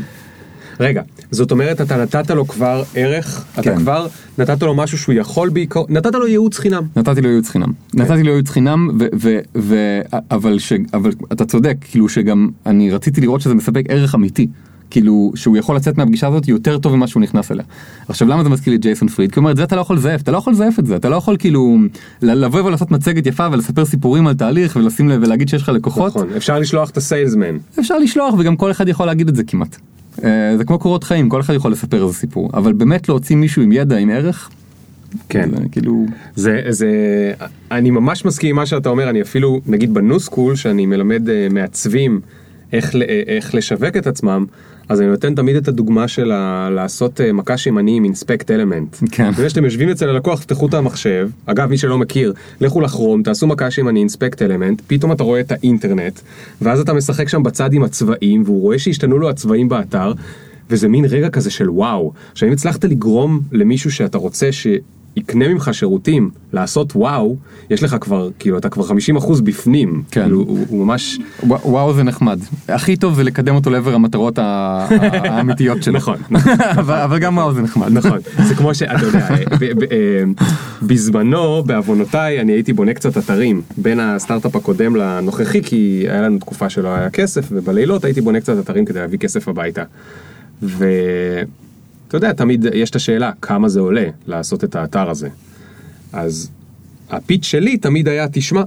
רגע, זאת אומרת אתה נתת לו כבר ערך, כן. אתה כבר נתת לו משהו שהוא יכול בעיקר, נתת לו ייעוץ חינם. נתתי לו ייעוץ חינם. כן. נתתי לו ייעוץ חינם, ו, ו, ו, אבל, ש, אבל אתה צודק, כאילו שגם אני רציתי לראות שזה מספק ערך אמיתי. כאילו שהוא יכול לצאת מהפגישה הזאת יותר טוב ממה שהוא נכנס אליה. עכשיו למה זה מזכיר לי ג'ייסון פריד? כי הוא אומר את זה אתה לא יכול לזייף, אתה לא יכול לזייף את זה, אתה לא יכול כאילו לבוא ולעשות מצגת יפה ולספר סיפורים על תהליך ולשים לב ולהגיד שיש לך לקוחות. נכון, אפשר לשלוח את הסיילסמן. אפשר לשלוח וגם כל אחד יכול להגיד את זה כמעט. אה, זה כמו קורות חיים, כל אחד יכול לספר איזה סיפור, אבל באמת להוציא מישהו עם ידע, עם ערך, כן, זה, כאילו, זה, זה, אני ממש מסכים עם מה שאתה אומר, אני אפילו, נגיד בניו סקול, שאני מלמד uh, מעצבים איך, איך לשווק את עצמם, אז אני נותן תמיד את הדוגמה של ה- לעשות מקש ימני עם אינספקט אלמנט. כן. לפני שאתם יושבים אצל הלקוח, תפתחו את המחשב, אגב מי שלא מכיר, לכו לכרום, תעשו מקש ימני אינספקט אלמנט, פתאום אתה רואה את האינטרנט, ואז אתה משחק שם בצד עם הצבעים, והוא רואה שהשתנו לו הצבעים באתר, וזה מין רגע כזה של וואו. עכשיו אם הצלחת לגרום למישהו שאתה רוצה ש... יקנה ממך שירותים לעשות וואו, יש לך כבר, כאילו, אתה כבר 50% בפנים. כן. כאילו, הוא, הוא ממש... ווא- וואו זה נחמד. הכי טוב זה לקדם אותו לעבר המטרות [LAUGHS] האמיתיות שלו. נכון, נכון. [LAUGHS] אבל אבל גם וואו זה נחמד. נכון, זה כמו שאתה יודע, ב- אה, בזמנו, בעוונותיי, אני הייתי בונה קצת אתרים בין הסטארט-אפ הקודם לנוכחי, כי היה לנו תקופה שלא היה כסף, ובלילות הייתי בונה קצת אתרים כדי להביא כסף הביתה. ואתה יודע, תמיד יש את השאלה, כמה זה עולה לעשות את האתר הזה. אז הפיץ' שלי תמיד היה, תשמע,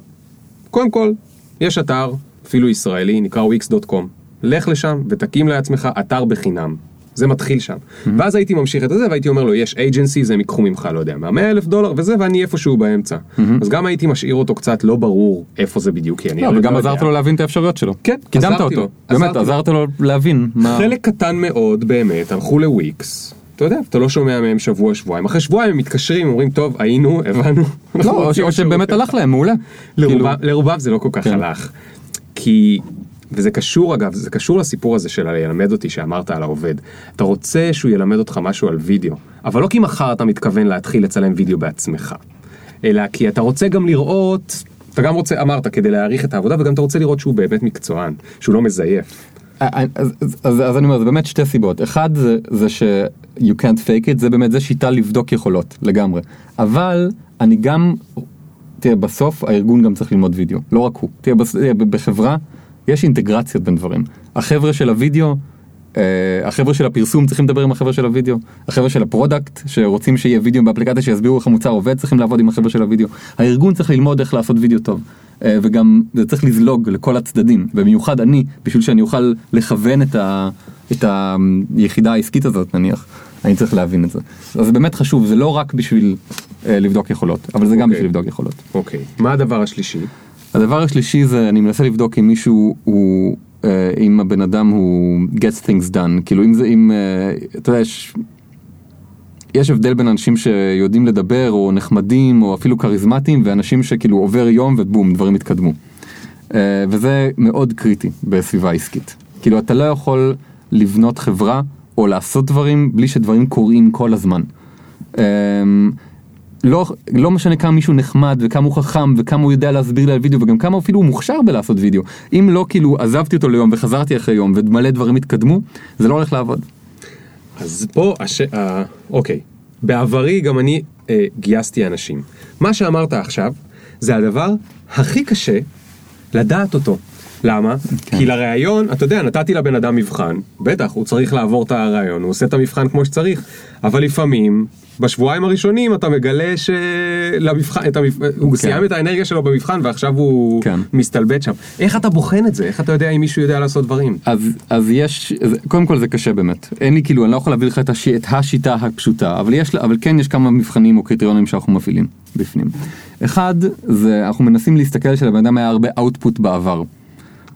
קודם כל, יש אתר, אפילו ישראלי, נקרא wix.com. לך לשם ותקים לעצמך אתר בחינם. זה מתחיל שם. ואז הייתי ממשיך את זה והייתי אומר לו, יש agencies, הם ייקחו ממך, לא יודע, מה 100 אלף דולר וזה, ואני איפשהו באמצע. אז גם הייתי משאיר אותו קצת לא ברור איפה זה בדיוק, כי אני לא, וגם לא עזרת יודע. לו להבין את האפשרויות שלו. כן, קידמת אותו. לו, באמת. עזרת לו להבין מה... חלק קטן מאוד באמת הלכו לוויקס. אתה יודע, אתה לא שומע מהם שבוע שבועיים, אחרי שבועיים הם מתקשרים, אומרים טוב היינו, הבנו. לא, או שבאמת שירות." הלך להם, מעולה. לרובם, כאילו, זה לא כל כך כן. הלך. כי, וזה קשור אגב, זה קשור לסיפור הזה של ללמד אותי שאמרת על העובד. אתה רוצה שהוא ילמד אותך משהו על וידאו, אבל לא כי מחר אתה מתכוון להתחיל לצלם וידאו בעצמך, אלא כי אתה רוצה גם לראות, אתה גם רוצה, אמרת, כדי להעריך את העבודה, וגם אתה רוצה לראות שהוא באמת מקצוען, שהוא לא מזייף. אז, אז, אז, אז אני אומר, זה באמת שתי סיבות. אחד זה, זה ש- you can't fake it, זה באמת, זה שיטה לבדוק יכולות, לגמרי. אבל אני גם, תראה, בסוף הארגון גם צריך ללמוד וידאו, לא רק הוא. תראה, בחברה יש אינטגרציות בין דברים. החבר'ה של הוידאו, אה, החבר'ה של הפרסום צריכים לדבר עם החבר'ה של הוידאו, החבר'ה של ה product שרוצים שיהיה וידאו באפליקציה שיסבירו איך המוצר עובד צריכים לעבוד עם החבר'ה של הוידאו. הארגון צריך ללמוד איך לעשות וידאו טוב. אה, וגם זה צריך לזלוג לכל הצדדים, במיוחד אני, בשביל שאני אוכל לכוון את, ה, את היחידה העסקית הזאת נניח, אני צריך להבין את זה. אז זה באמת חשוב, זה לא רק בשביל אה, לבדוק יכולות, אבל זה גם אוקיי. בשביל לבדוק יכולות. אוקיי, מה הדבר השלישי? הדבר השלישי זה אני מנסה לבדוק אם מישהו הוא אה, אם הבן אדם הוא gets things done כאילו אם זה אם אה, אתה יודע יש. יש הבדל בין אנשים שיודעים לדבר או נחמדים או אפילו כריזמטיים ואנשים שכאילו עובר יום ובום דברים התקדמו. אה, וזה מאוד קריטי בסביבה עסקית. כאילו אתה לא יכול לבנות חברה או לעשות דברים בלי שדברים קורים כל הזמן. אה, לא, לא משנה כמה מישהו נחמד וכמה הוא חכם וכמה הוא יודע להסביר לי על וידאו וגם כמה אפילו הוא מוכשר בלעשות וידאו. אם לא כאילו עזבתי אותו ליום וחזרתי אחרי יום ומלא דברים התקדמו, זה לא הולך לעבוד. אז פה, הש... אה, אוקיי, בעברי גם אני אה, גייסתי אנשים. מה שאמרת עכשיו, זה הדבר הכי קשה לדעת אותו. למה? כן. כי לראיון, אתה יודע, נתתי לבן אדם מבחן, בטח, הוא צריך לעבור את הראיון, הוא עושה את המבחן כמו שצריך, אבל לפעמים, בשבועיים הראשונים אתה מגלה שלמבחן, את המבחן, הוא כן. סיים את האנרגיה שלו במבחן ועכשיו הוא כן. מסתלבט שם. איך אתה בוחן את זה? איך אתה יודע אם מישהו יודע לעשות דברים? אז, אז יש, אז קודם כל זה קשה באמת. אין לי כאילו, אני לא יכול להביא לך את, הש, את השיטה הפשוטה, אבל, יש, אבל כן יש כמה מבחנים או קריטריונים שאנחנו מפעילים בפנים. אחד, זה אנחנו מנסים להסתכל שלבן אדם היה הרבה output בעבר.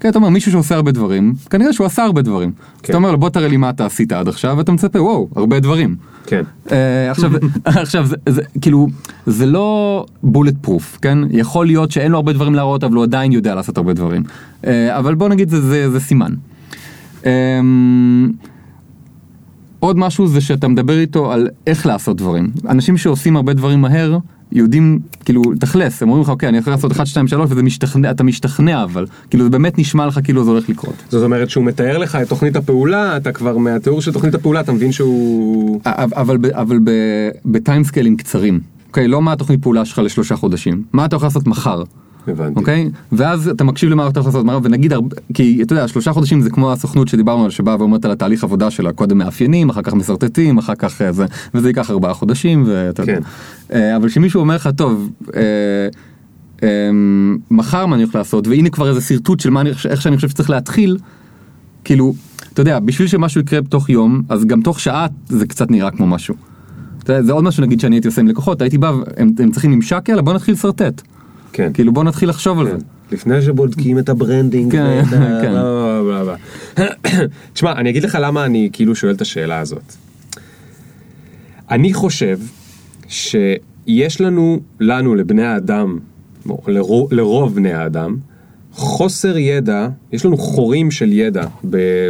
כן, אתה אומר מישהו שעושה הרבה דברים, כנראה שהוא עשה הרבה דברים. אז אתה אומר לו בוא תראה לי מה אתה עשית עד עכשיו, ואתה מצפה וואו, הרבה דברים. כן. אה, עכשיו, [LAUGHS] עכשיו זה, זה כאילו זה לא בולט פרוף כן יכול להיות שאין לו הרבה דברים להראות אבל הוא עדיין יודע לעשות הרבה דברים אה, אבל בוא נגיד זה, זה, זה סימן. אה, עוד משהו זה שאתה מדבר איתו על איך לעשות דברים אנשים שעושים הרבה דברים מהר יודעים כאילו תכלס הם אומרים לך אוקיי אני יכול לעשות 1 2 3 וזה משתכנע אבל כאילו זה באמת נשמע לך כאילו זה הולך לקרות. זאת אומרת שהוא מתאר לך את תוכנית הפעולה, אתה כבר מהתיאור של תוכנית הפעולה אתה מבין שהוא... אבל, אבל בטיימסקיילים קצרים. אוקיי, לא מה התוכנית פעולה שלך לשלושה חודשים, מה אתה יכול לעשות מחר. הבנתי. אוקיי? ואז אתה מקשיב למה אתה יכול לעשות ונגיד, הרבה- כי אתה יודע, שלושה חודשים זה כמו הסוכנות שדיברנו עליה, שבאה ואומרת על התהליך עבודה שלה, קודם מאפיינים, אחר כך משרטטים, אחר כך אה, זה, וזה ייקח ארבעה חודשים, ואתה יודע. כן. אה, אבל כשמישהו אומר לך, טוב, אה, אה, מחר מה אני הולך לעשות, והנה כבר איזה שרטוט של מה אני, איך שאני חושב שצריך להתחיל, כאילו, אתה יודע, בשביל שמשהו יקרה בתוך יום, אז גם תוך שעה זה קצת נראה כמו משהו. זה עוד משהו נגיד שאני הייתי עושה עם לקוחות, הייתי בא, הם, הם צריכים ממשק, יאללה בוא נתחיל לשרטט. כן. כאילו בוא נתחיל לחשוב על זה. לפני שבודקים את ה branding, כן, כן. [COUGHS] תשמע, אני אגיד לך למה אני כאילו שואל את השאלה הזאת. אני חושב שיש לנו, לנו לבני האדם, לרוב, לרוב בני האדם, חוסר ידע, יש לנו חורים של ידע ב-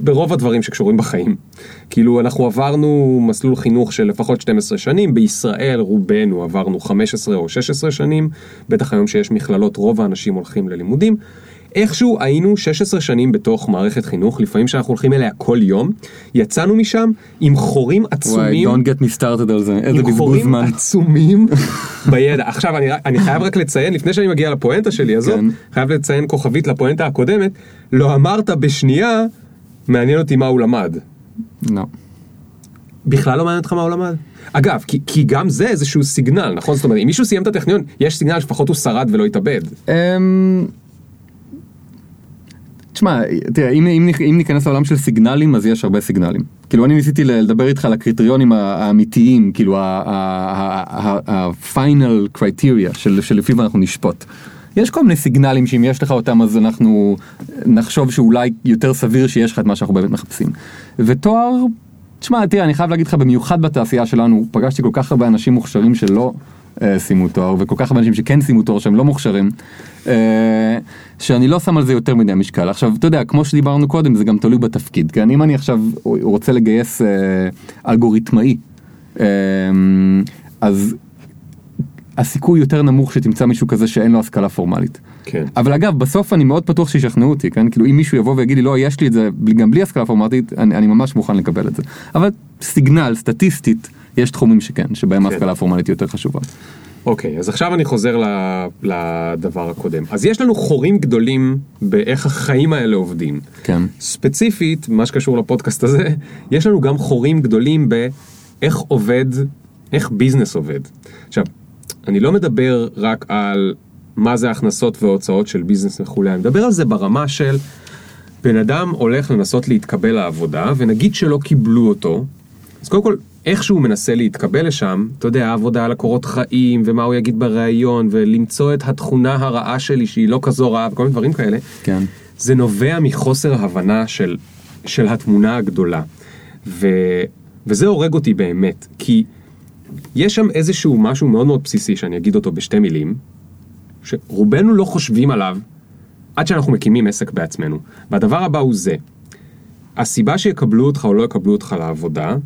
ברוב הדברים שקשורים בחיים. כאילו אנחנו עברנו מסלול חינוך של לפחות 12 שנים, בישראל רובנו עברנו 15 או 16 שנים, בטח היום שיש מכללות רוב האנשים הולכים ללימודים. איכשהו היינו 16 שנים בתוך מערכת חינוך, לפעמים שאנחנו הולכים אליה כל יום, יצאנו משם עם חורים וואי, עצומים. don't get me started על זה, איזה עם בזבוז חורים זמן. עצומים [LAUGHS] בידע. עכשיו אני, אני חייב רק לציין, לפני שאני מגיע לפואנטה שלי הזאת, כן. חייב לציין כוכבית לפואנטה הקודמת, לא אמרת בשנייה, מעניין אותי מה הוא למד. לא. בכלל לא מעניין אותך מה הוא למד? אגב, כי, כי גם זה איזשהו סיגנל, נכון? זאת אומרת, אם מישהו סיים את הטכניון, יש סיגנל לפחות הוא שרד ולא התאבד. אמ, תשמע, תראה, אם, אם, אם ניכנס לעולם של סיגנלים, אז יש הרבה סיגנלים. כאילו, אני ניסיתי לדבר איתך על הקריטריונים האמיתיים, כאילו, ה-final criteria של, שלפיו אנחנו נשפוט. יש כל מיני סיגנלים שאם יש לך אותם אז אנחנו נחשוב שאולי יותר סביר שיש לך את מה שאנחנו באמת מחפשים. ותואר, תשמע, תראה, אני חייב להגיד לך, במיוחד בתעשייה שלנו, פגשתי כל כך הרבה אנשים מוכשרים שלא אה, סיימו תואר, וכל כך הרבה אנשים שכן סיימו תואר שהם לא מוכשרים, אה, שאני לא שם על זה יותר מדי משקל. עכשיו, אתה יודע, כמו שדיברנו קודם, זה גם תלוי בתפקיד, כן? אם אני עכשיו רוצה לגייס אה, אלגוריתמאי, אה, אז הסיכוי יותר נמוך שתמצא מישהו כזה שאין לו השכלה פורמלית. כן. אבל אגב, בסוף אני מאוד בטוח שישכנעו אותי, כן? כאילו אם מישהו יבוא ויגיד לי, לא, יש לי את זה גם בלי השכלה פורמלית, אני, אני ממש מוכן לקבל את זה. אבל סיגנל, סטטיסטית, יש תחומים שכן, שבהם כן. ההשכלה הפורמלית היא יותר חשובה. אוקיי, אז עכשיו אני חוזר לדבר הקודם. אז יש לנו חורים גדולים באיך החיים האלה עובדים. כן. ספציפית, מה שקשור לפודקאסט הזה, יש לנו גם חורים גדולים באיך עובד, איך ביזנס עובד. עכשיו, אני לא מדבר רק על מה זה הכנסות והוצאות של ביזנס וכולי, אני מדבר על זה ברמה של בן אדם הולך לנסות להתקבל לעבודה, ונגיד שלא קיבלו אותו, אז קודם כל, איך שהוא מנסה להתקבל לשם, אתה יודע, עבודה על הקורות חיים, ומה הוא יגיד בריאיון, ולמצוא את התכונה הרעה שלי שהיא לא כזו רעה, וכל מיני דברים כאלה, כן. זה נובע מחוסר הבנה של, של התמונה הגדולה. ו, וזה הורג אותי באמת, כי יש שם איזשהו משהו מאוד מאוד בסיסי, שאני אגיד אותו בשתי מילים, שרובנו לא חושבים עליו עד שאנחנו מקימים עסק בעצמנו. והדבר הבא הוא זה, הסיבה שיקבלו אותך או לא יקבלו אותך לעבודה,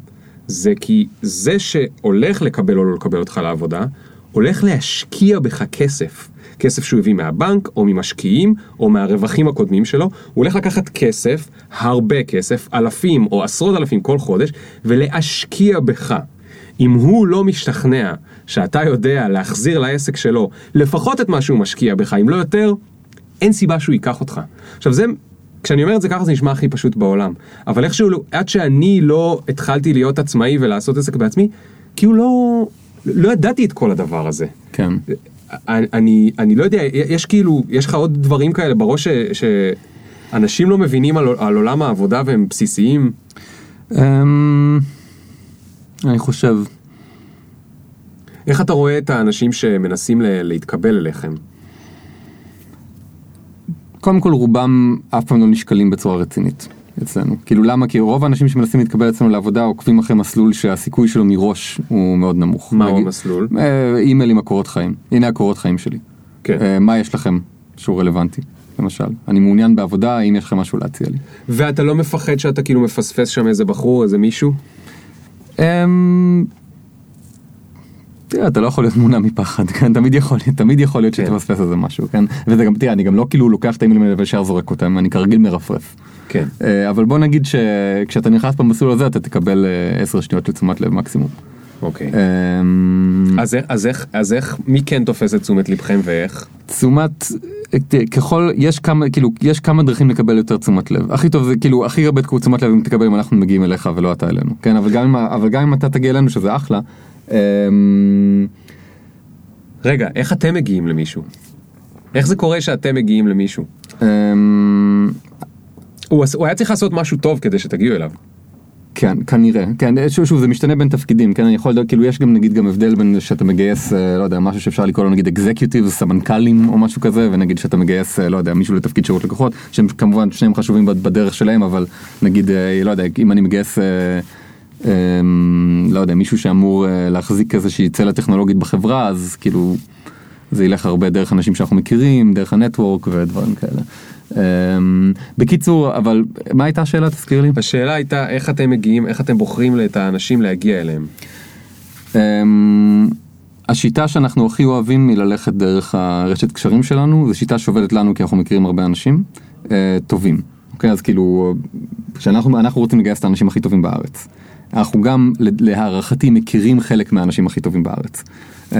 זה כי זה שהולך לקבל או לא לקבל אותך לעבודה, הולך להשקיע בך כסף. כסף שהוא הביא מהבנק, או ממשקיעים, או מהרווחים הקודמים שלו, הוא הולך לקחת כסף, הרבה כסף, אלפים או עשרות אלפים כל חודש, ולהשקיע בך. אם הוא לא משתכנע שאתה יודע להחזיר לעסק שלו לפחות את מה שהוא משקיע בך, אם לא יותר, אין סיבה שהוא ייקח אותך. עכשיו זה, כשאני אומר את זה ככה זה נשמע הכי פשוט בעולם, אבל איכשהו, עד שאני לא התחלתי להיות עצמאי ולעשות עסק בעצמי, כאילו לא, לא ידעתי את כל הדבר הזה. כן. אני, אני, לא יודע, יש כאילו, יש לך עוד דברים כאלה בראש ש, שאנשים לא מבינים על, על עולם העבודה והם בסיסיים? אמ, אני חושב, איך אתה רואה את האנשים שמנסים להתקבל אליכם? קודם כל רובם אף פעם לא נשקלים בצורה רצינית אצלנו. כאילו למה? כי רוב האנשים שמנסים להתקבל אצלנו לעבודה עוקבים אחרי מסלול שהסיכוי שלו מראש הוא מאוד נמוך. מהו נגיד- המסלול? אה, אימייל עם הקורות חיים. הנה הקורות חיים שלי. כן. אה, מה יש לכם שהוא רלוונטי, למשל. אני מעוניין בעבודה, האם יש לכם משהו להציע לי. ואתה לא מפחד שאתה כאילו מפספס שם איזה בחור, איזה מישהו? אמ, תראה, אתה לא יכול להיות מונע מפחד, כן? תמיד יכול, תמיד יכול להיות כן. שתפספס איזה משהו, כן? וזה גם, תראה, אני גם לא כאילו לוקח את האימיילים האלה וישר זורק אותם, אני כרגיל מרפרף. כן. אה, אבל בוא נגיד שכשאתה נכנס במסלול הזה אתה תקבל אה, 10 שניות של תשומת לב מקסימום. אוקיי. אמ, אז, איך- אז, איך, אז איך, מי כן תופס את תשומת לבכם ואיך? תשומת, ככל, יש כמה, כאילו, יש כמה דרכים לקבל יותר תשומת לב. הכי טוב זה כאילו, הכי הרבה תשומת לב אם תקבל אם אנחנו מגיעים אליך ולא אתה אלינו. כן, אבל גם אם, אבל גם אם אתה תגיע אלינו שזה אחלה. אמ, רגע, איך אתם מגיעים למישהו? איך זה קורה שאתם מגיעים למישהו? אמ, הוא היה צריך לעשות משהו טוב כדי שתגיעו אליו. כן, כנראה, כן, שוב, שוב, זה משתנה בין תפקידים, כן, אני יכול, לדעת, כאילו, יש גם, נגיד, גם הבדל בין שאתה מגייס, אה, לא יודע, משהו שאפשר לקרוא לו, נגיד, אקזקיוטיב, סמנכ"לים או משהו כזה, ונגיד שאתה מגייס, אה, לא יודע, מישהו לתפקיד שירות לקוחות, שהם כמובן שניהם חשובים בד- בדרך שלהם, אבל נגיד, אה, לא יודע, אם אני מגייס, אה, אה, לא יודע, מישהו שאמור להחזיק איזושהי צלע טכנולוגית בחברה, אז כאילו, זה ילך הרבה דרך אנשים שאנחנו מכירים, דרך הנטוורק ודברים כאלה. אה, בקיצור, אבל מה הייתה השאלה, תזכיר לי? השאלה הייתה איך אתם מגיעים, איך אתם בוחרים את האנשים להגיע אליהם. אמ, השיטה שאנחנו הכי אוהבים היא ללכת דרך הרשת קשרים שלנו, זו שיטה שעובדת לנו כי אנחנו מכירים הרבה אנשים אה, טובים. אוקיי, אז כאילו, כשאנחנו אנחנו רוצים לגייס את האנשים הכי טובים בארץ. אנחנו גם להערכתי מכירים חלק מהאנשים הכי טובים בארץ. Uh,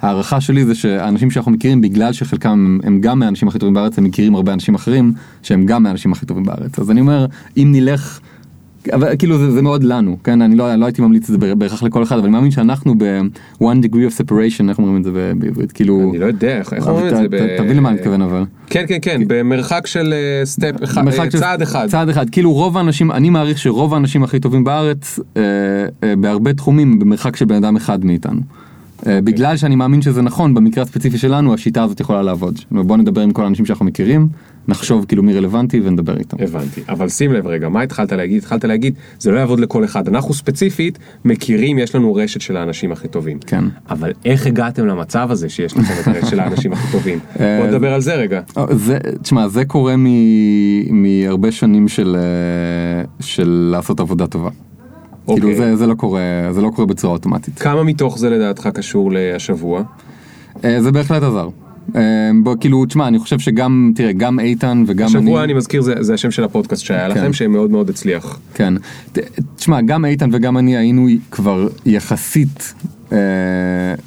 הערכה שלי זה שהאנשים שאנחנו מכירים בגלל שחלקם הם, גם מהאנשים הכי טובים בארץ הם מכירים הרבה אנשים אחרים שהם גם מהאנשים הכי טובים בארץ אז אני אומר אם נלך אבל כאילו זה, זה מאוד לנו כן אני לא, לא הייתי ממליץ את זה בהכרח לכל אחד אבל אני מאמין שאנחנו ב-one degree of separation איך אומרים את זה בעברית כאילו אני לא יודע איך אומרים את זה. ב- תבין למה אני מתכוון אבל. כן כן כן במרחק של אה, סטפ אחד, במרחק אה, צעד אחד. צעד אחד כאילו רוב האנשים אני מעריך שרוב האנשים הכי טובים בארץ אה, אה, בהרבה תחומים במרחק של בן אדם אחד מאיתנו. אוקיי. אה, בגלל שאני מאמין שזה נכון במקרה הספציפי שלנו השיטה הזאת יכולה לעבוד. בוא נדבר עם כל האנשים שאנחנו מכירים נחשוב כאילו מי רלוונטי ונדבר איתם. הבנתי, אבל שים לב רגע, מה התחלת להגיד? התחלת להגיד, זה לא יעבוד לכל אחד. אנחנו ספציפית מכירים, יש לנו רשת של האנשים הכי טובים. כן. אבל איך הגעתם למצב הזה שיש לכם את הרשת של האנשים הכי טובים? [LAUGHS] אה, בוא נדבר על זה רגע. אה, זה, תשמע, זה קורה מ- מהרבה שנים של, של לעשות עבודה טובה. אוקיי. כאילו זה, זה לא קורה, זה לא קורה בצורה אוטומטית. כמה מתוך זה לדעתך קשור להשבוע? אה, זה בהחלט עזר. אה, בוא, כאילו, תשמע, אני חושב שגם, תראה, גם איתן וגם אני... השבוע אני מזכיר, זה זה השם של הפודקאסט שהיה לכם, שמאוד מאוד הצליח. כן. ת- תשמע, גם איתן וגם אני היינו כבר יחסית אה,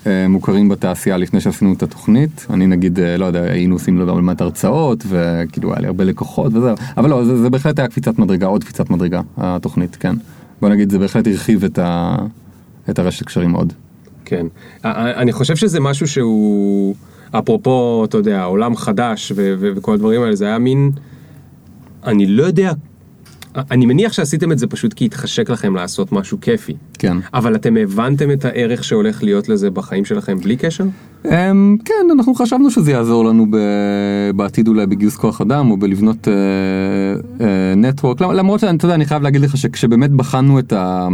אה, מוכרים בתעשייה לפני שעשינו את התוכנית. אני נגיד, אה, לא יודע, היינו עושים לא מעט הרצאות, וכאילו היה לי הרבה לקוחות וזהו. אבל לא, זה, זה בהחלט היה קפיצת מדרגה, עוד קפיצת מדרגה, התוכנית, כן. בוא נגיד, זה בהחלט הרחיב את, ה, את הרשת קשרים מאוד. כן. אני חושב שזה משהו שהוא, אפרופו, אתה יודע, עולם חדש ו- ו- וכל הדברים האלה, זה היה מין, אני לא יודע, אני מניח שעשיתם את זה פשוט כי התחשק לכם לעשות משהו כיפי. כן. אבל אתם הבנתם את הערך שהולך להיות לזה בחיים שלכם בלי קשר? Um, כן, אנחנו חשבנו שזה יעזור לנו ב, בעתיד אולי בגיוס כוח אדם או בלבנות נטוורק, uh, uh, למרות שאתה יודע, אני חייב להגיד לך שכשבאמת בחנו את ה...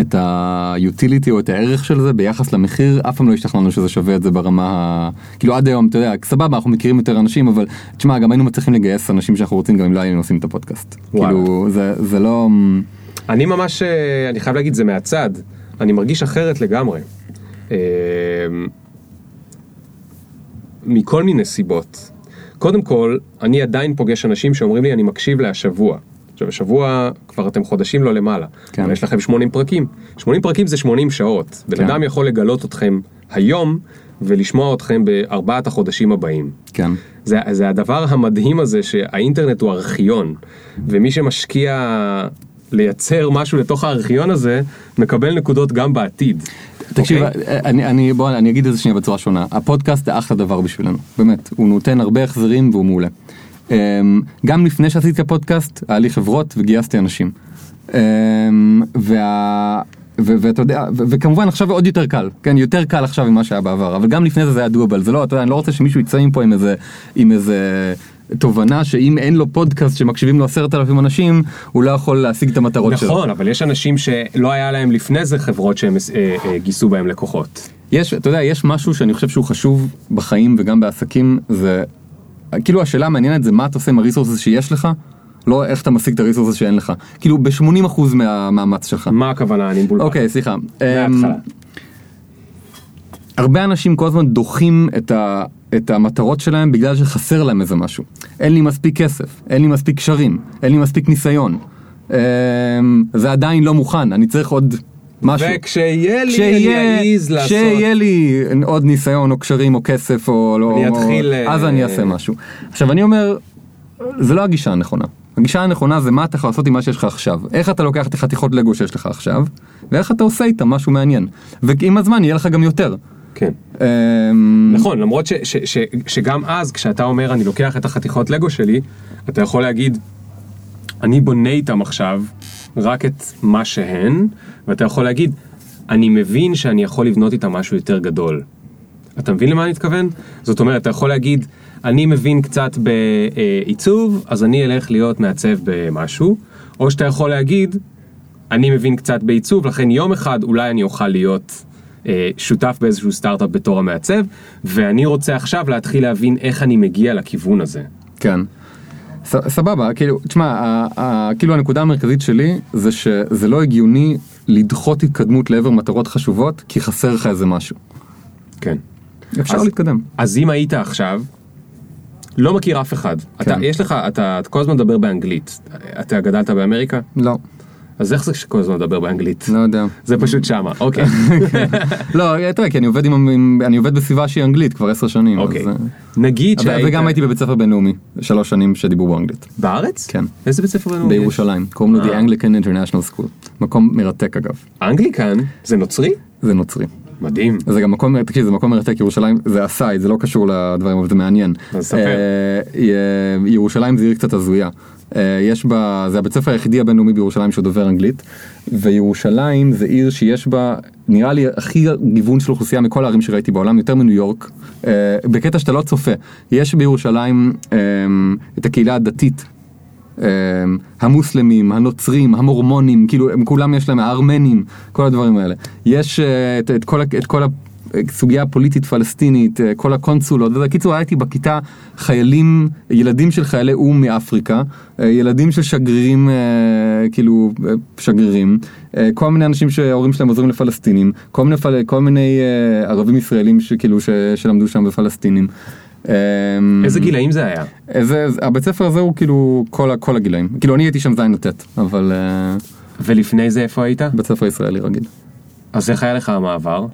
את ה-utility או את הערך של זה ביחס למחיר, אף פעם לא השתכנענו שזה שווה את זה ברמה ה... כאילו עד היום, אתה יודע, סבבה, אנחנו מכירים יותר אנשים, אבל תשמע, גם היינו מצליחים לגייס אנשים שאנחנו רוצים גם אם לא היינו עושים את הפודקאסט. וואלה. כאילו, זה, זה לא... אני ממש, אה, אני חייב להגיד, זה מהצד, אני מרגיש אחרת לגמרי. אה, מכל מיני סיבות. קודם כל, אני עדיין פוגש אנשים שאומרים לי, אני מקשיב להשבוע. עכשיו, השבוע כבר אתם חודשים לא למעלה. כן. אבל יש לכם 80 פרקים. 80 פרקים זה 80 שעות. בן כן. אדם יכול לגלות אתכם היום ולשמוע אתכם בארבעת החודשים הבאים. כן. זה, זה הדבר המדהים הזה שהאינטרנט הוא ארכיון, ומי שמשקיע לייצר משהו לתוך הארכיון הזה, מקבל נקודות גם בעתיד. תקשיב, אוקיי? אני, אני, בוא, אני אגיד את זה שנייה בצורה שונה. הפודקאסט זה אחלה דבר בשבילנו, באמת. הוא נותן הרבה החזרים והוא מעולה. אמ, גם לפני שעשיתי את הפודקאסט, היה לי חברות וגייסתי אנשים. אמ, וה... ואתה יודע, וכמובן עכשיו עוד יותר קל, כן, יותר קל עכשיו ממה שהיה בעבר, אבל גם לפני זה זה היה דואבל, זה לא, אתה יודע, אני לא רוצה שמישהו יצא מפה עם איזה, עם איזה תובנה שאם אין לו פודקאסט שמקשיבים לו עשרת אלפים אנשים, הוא לא יכול להשיג את המטרות שלו. נכון, אבל יש אנשים שלא היה להם לפני זה חברות שהם אה, אה, גייסו בהם לקוחות. יש, אתה יודע, יש משהו שאני חושב שהוא חשוב בחיים וגם בעסקים, זה, כאילו השאלה המעניינת זה מה אתה עושה עם הריסורסס שיש לך, לא איך אתה משיג את הריסורסס שאין לך. כאילו ב-80% מהמאמץ שלך. מה הכוונה? אני מבולבל. אוקיי, סליחה. מההתחלה. אמ, הרבה אנשים כל הזמן דוחים את, ה, את המטרות שלהם בגלל שחסר להם איזה משהו. אין לי מספיק כסף, אין לי מספיק קשרים, אין לי מספיק ניסיון. אמ, זה עדיין לא מוכן, אני צריך עוד משהו. וכשיהיה לי, כשיהיה, אני אעז לעשות. כשיהיה לי עוד ניסיון או קשרים או כסף או לא, אני או- אתחיל, אה, אז אני אעשה משהו. עכשיו אני אומר, זה לא הגישה הנכונה. הגישה הנכונה זה מה אתה יכול לעשות עם מה שיש לך עכשיו. איך אתה לוקח את החתיכות לגו שיש לך עכשיו, ואיך אתה עושה איתם משהו מעניין. ועם הזמן יהיה לך גם יותר. כן. אמ, נכון, למרות ש, ש, ש, שגם אז, כשאתה אומר אני לוקח את החתיכות לגו שלי, אתה יכול להגיד, אני בונה איתם עכשיו רק את מה שהן, ואתה יכול להגיד, אני מבין שאני יכול לבנות איתה משהו יותר גדול. אתה מבין למה אני מתכוון? זאת אומרת, אתה יכול להגיד, אני מבין קצת בעיצוב, אז אני אלך להיות מעצב במשהו, או שאתה יכול להגיד, אני מבין קצת בעיצוב, לכן יום אחד אולי אני אוכל להיות אה, שותף באיזשהו סטארט-אפ בתור המעצב, ואני רוצה עכשיו להתחיל להבין איך אני מגיע לכיוון הזה. כן. סבבה, כאילו, תשמע, כאילו הנקודה המרכזית שלי זה שזה לא הגיוני לדחות התקדמות לעבר מטרות חשובות כי חסר לך איזה משהו. כן. אפשר אז- להתקדם. אז אם היית עכשיו, לא מכיר אף אחד, אתה, כן. יש לך, אתה כל הזמן מדבר באנגלית, אתה גדלת באמריקה? לא, אז איך זה שכל הזמן מדבר באנגלית? לא יודע. זה פשוט שמה, אוקיי. [LAUGHS] לא, אתה יודע, כי אני עובד עם, אני עובד בסביבה שהיא אנגלית כבר עשר שנים. אוקיי. אז, אה, נגיד שהיית... וגם הייתי בבית ספר בינלאומי, שלוש שנים שדיברו באנגלית. בארץ? כן. איזה בית ספר בינלאומי? בירושלים, קוראים לו The אה. Anglican International School. מקום מרתק אגב, אנגליקן? זה נוצרי? זה נוצרי. מדהים. זה גם מקום, תקשיב, זה מקום מרתק, ירושלים, זה הסייד, זה לא קשור לדברים, אבל זה מעניין. אז ספר. אה, ירושלים זה עיר קצת הזויה. אה, יש בה, זה הבית ספר היחידי הבינלאומי בירושלים שהוא דובר אנגלית, וירושלים זה עיר שיש בה, נראה לי, הכי גיוון של אוכלוסייה מכל הערים שראיתי בעולם, יותר מניו יורק, אה, בקטע שאתה לא צופה. יש בירושלים אה, את הקהילה הדתית. המוסלמים, הנוצרים, המורמונים, כאילו הם כולם יש להם, הארמנים, כל הדברים האלה. יש את, את כל, את כל הסוגיה הפוליטית פלסטינית, אה, כל הקונסולות, וזה קיצור הייתי בכיתה חיילים, ילדים של חיילי או"ם מאפריקה, אה, ילדים של שגרירים, אה, כאילו שגרירים, כל מיני אנשים שההורים שלהם עוזרים לפלסטינים, כל מיני, כל מיני ערבים ישראלים שכאילו ש, שלמדו שם בפלסטינים. אה, איזה גילאים זה היה? זה, זה- הבית ספר הזה הוא כאילו כל, כל הגילאים. כאילו אני הייתי שם ז' עד ט', אבל ולפני זה איפה היית? בית ספר ישראלי רגיל. אז איך היה לך המעבר?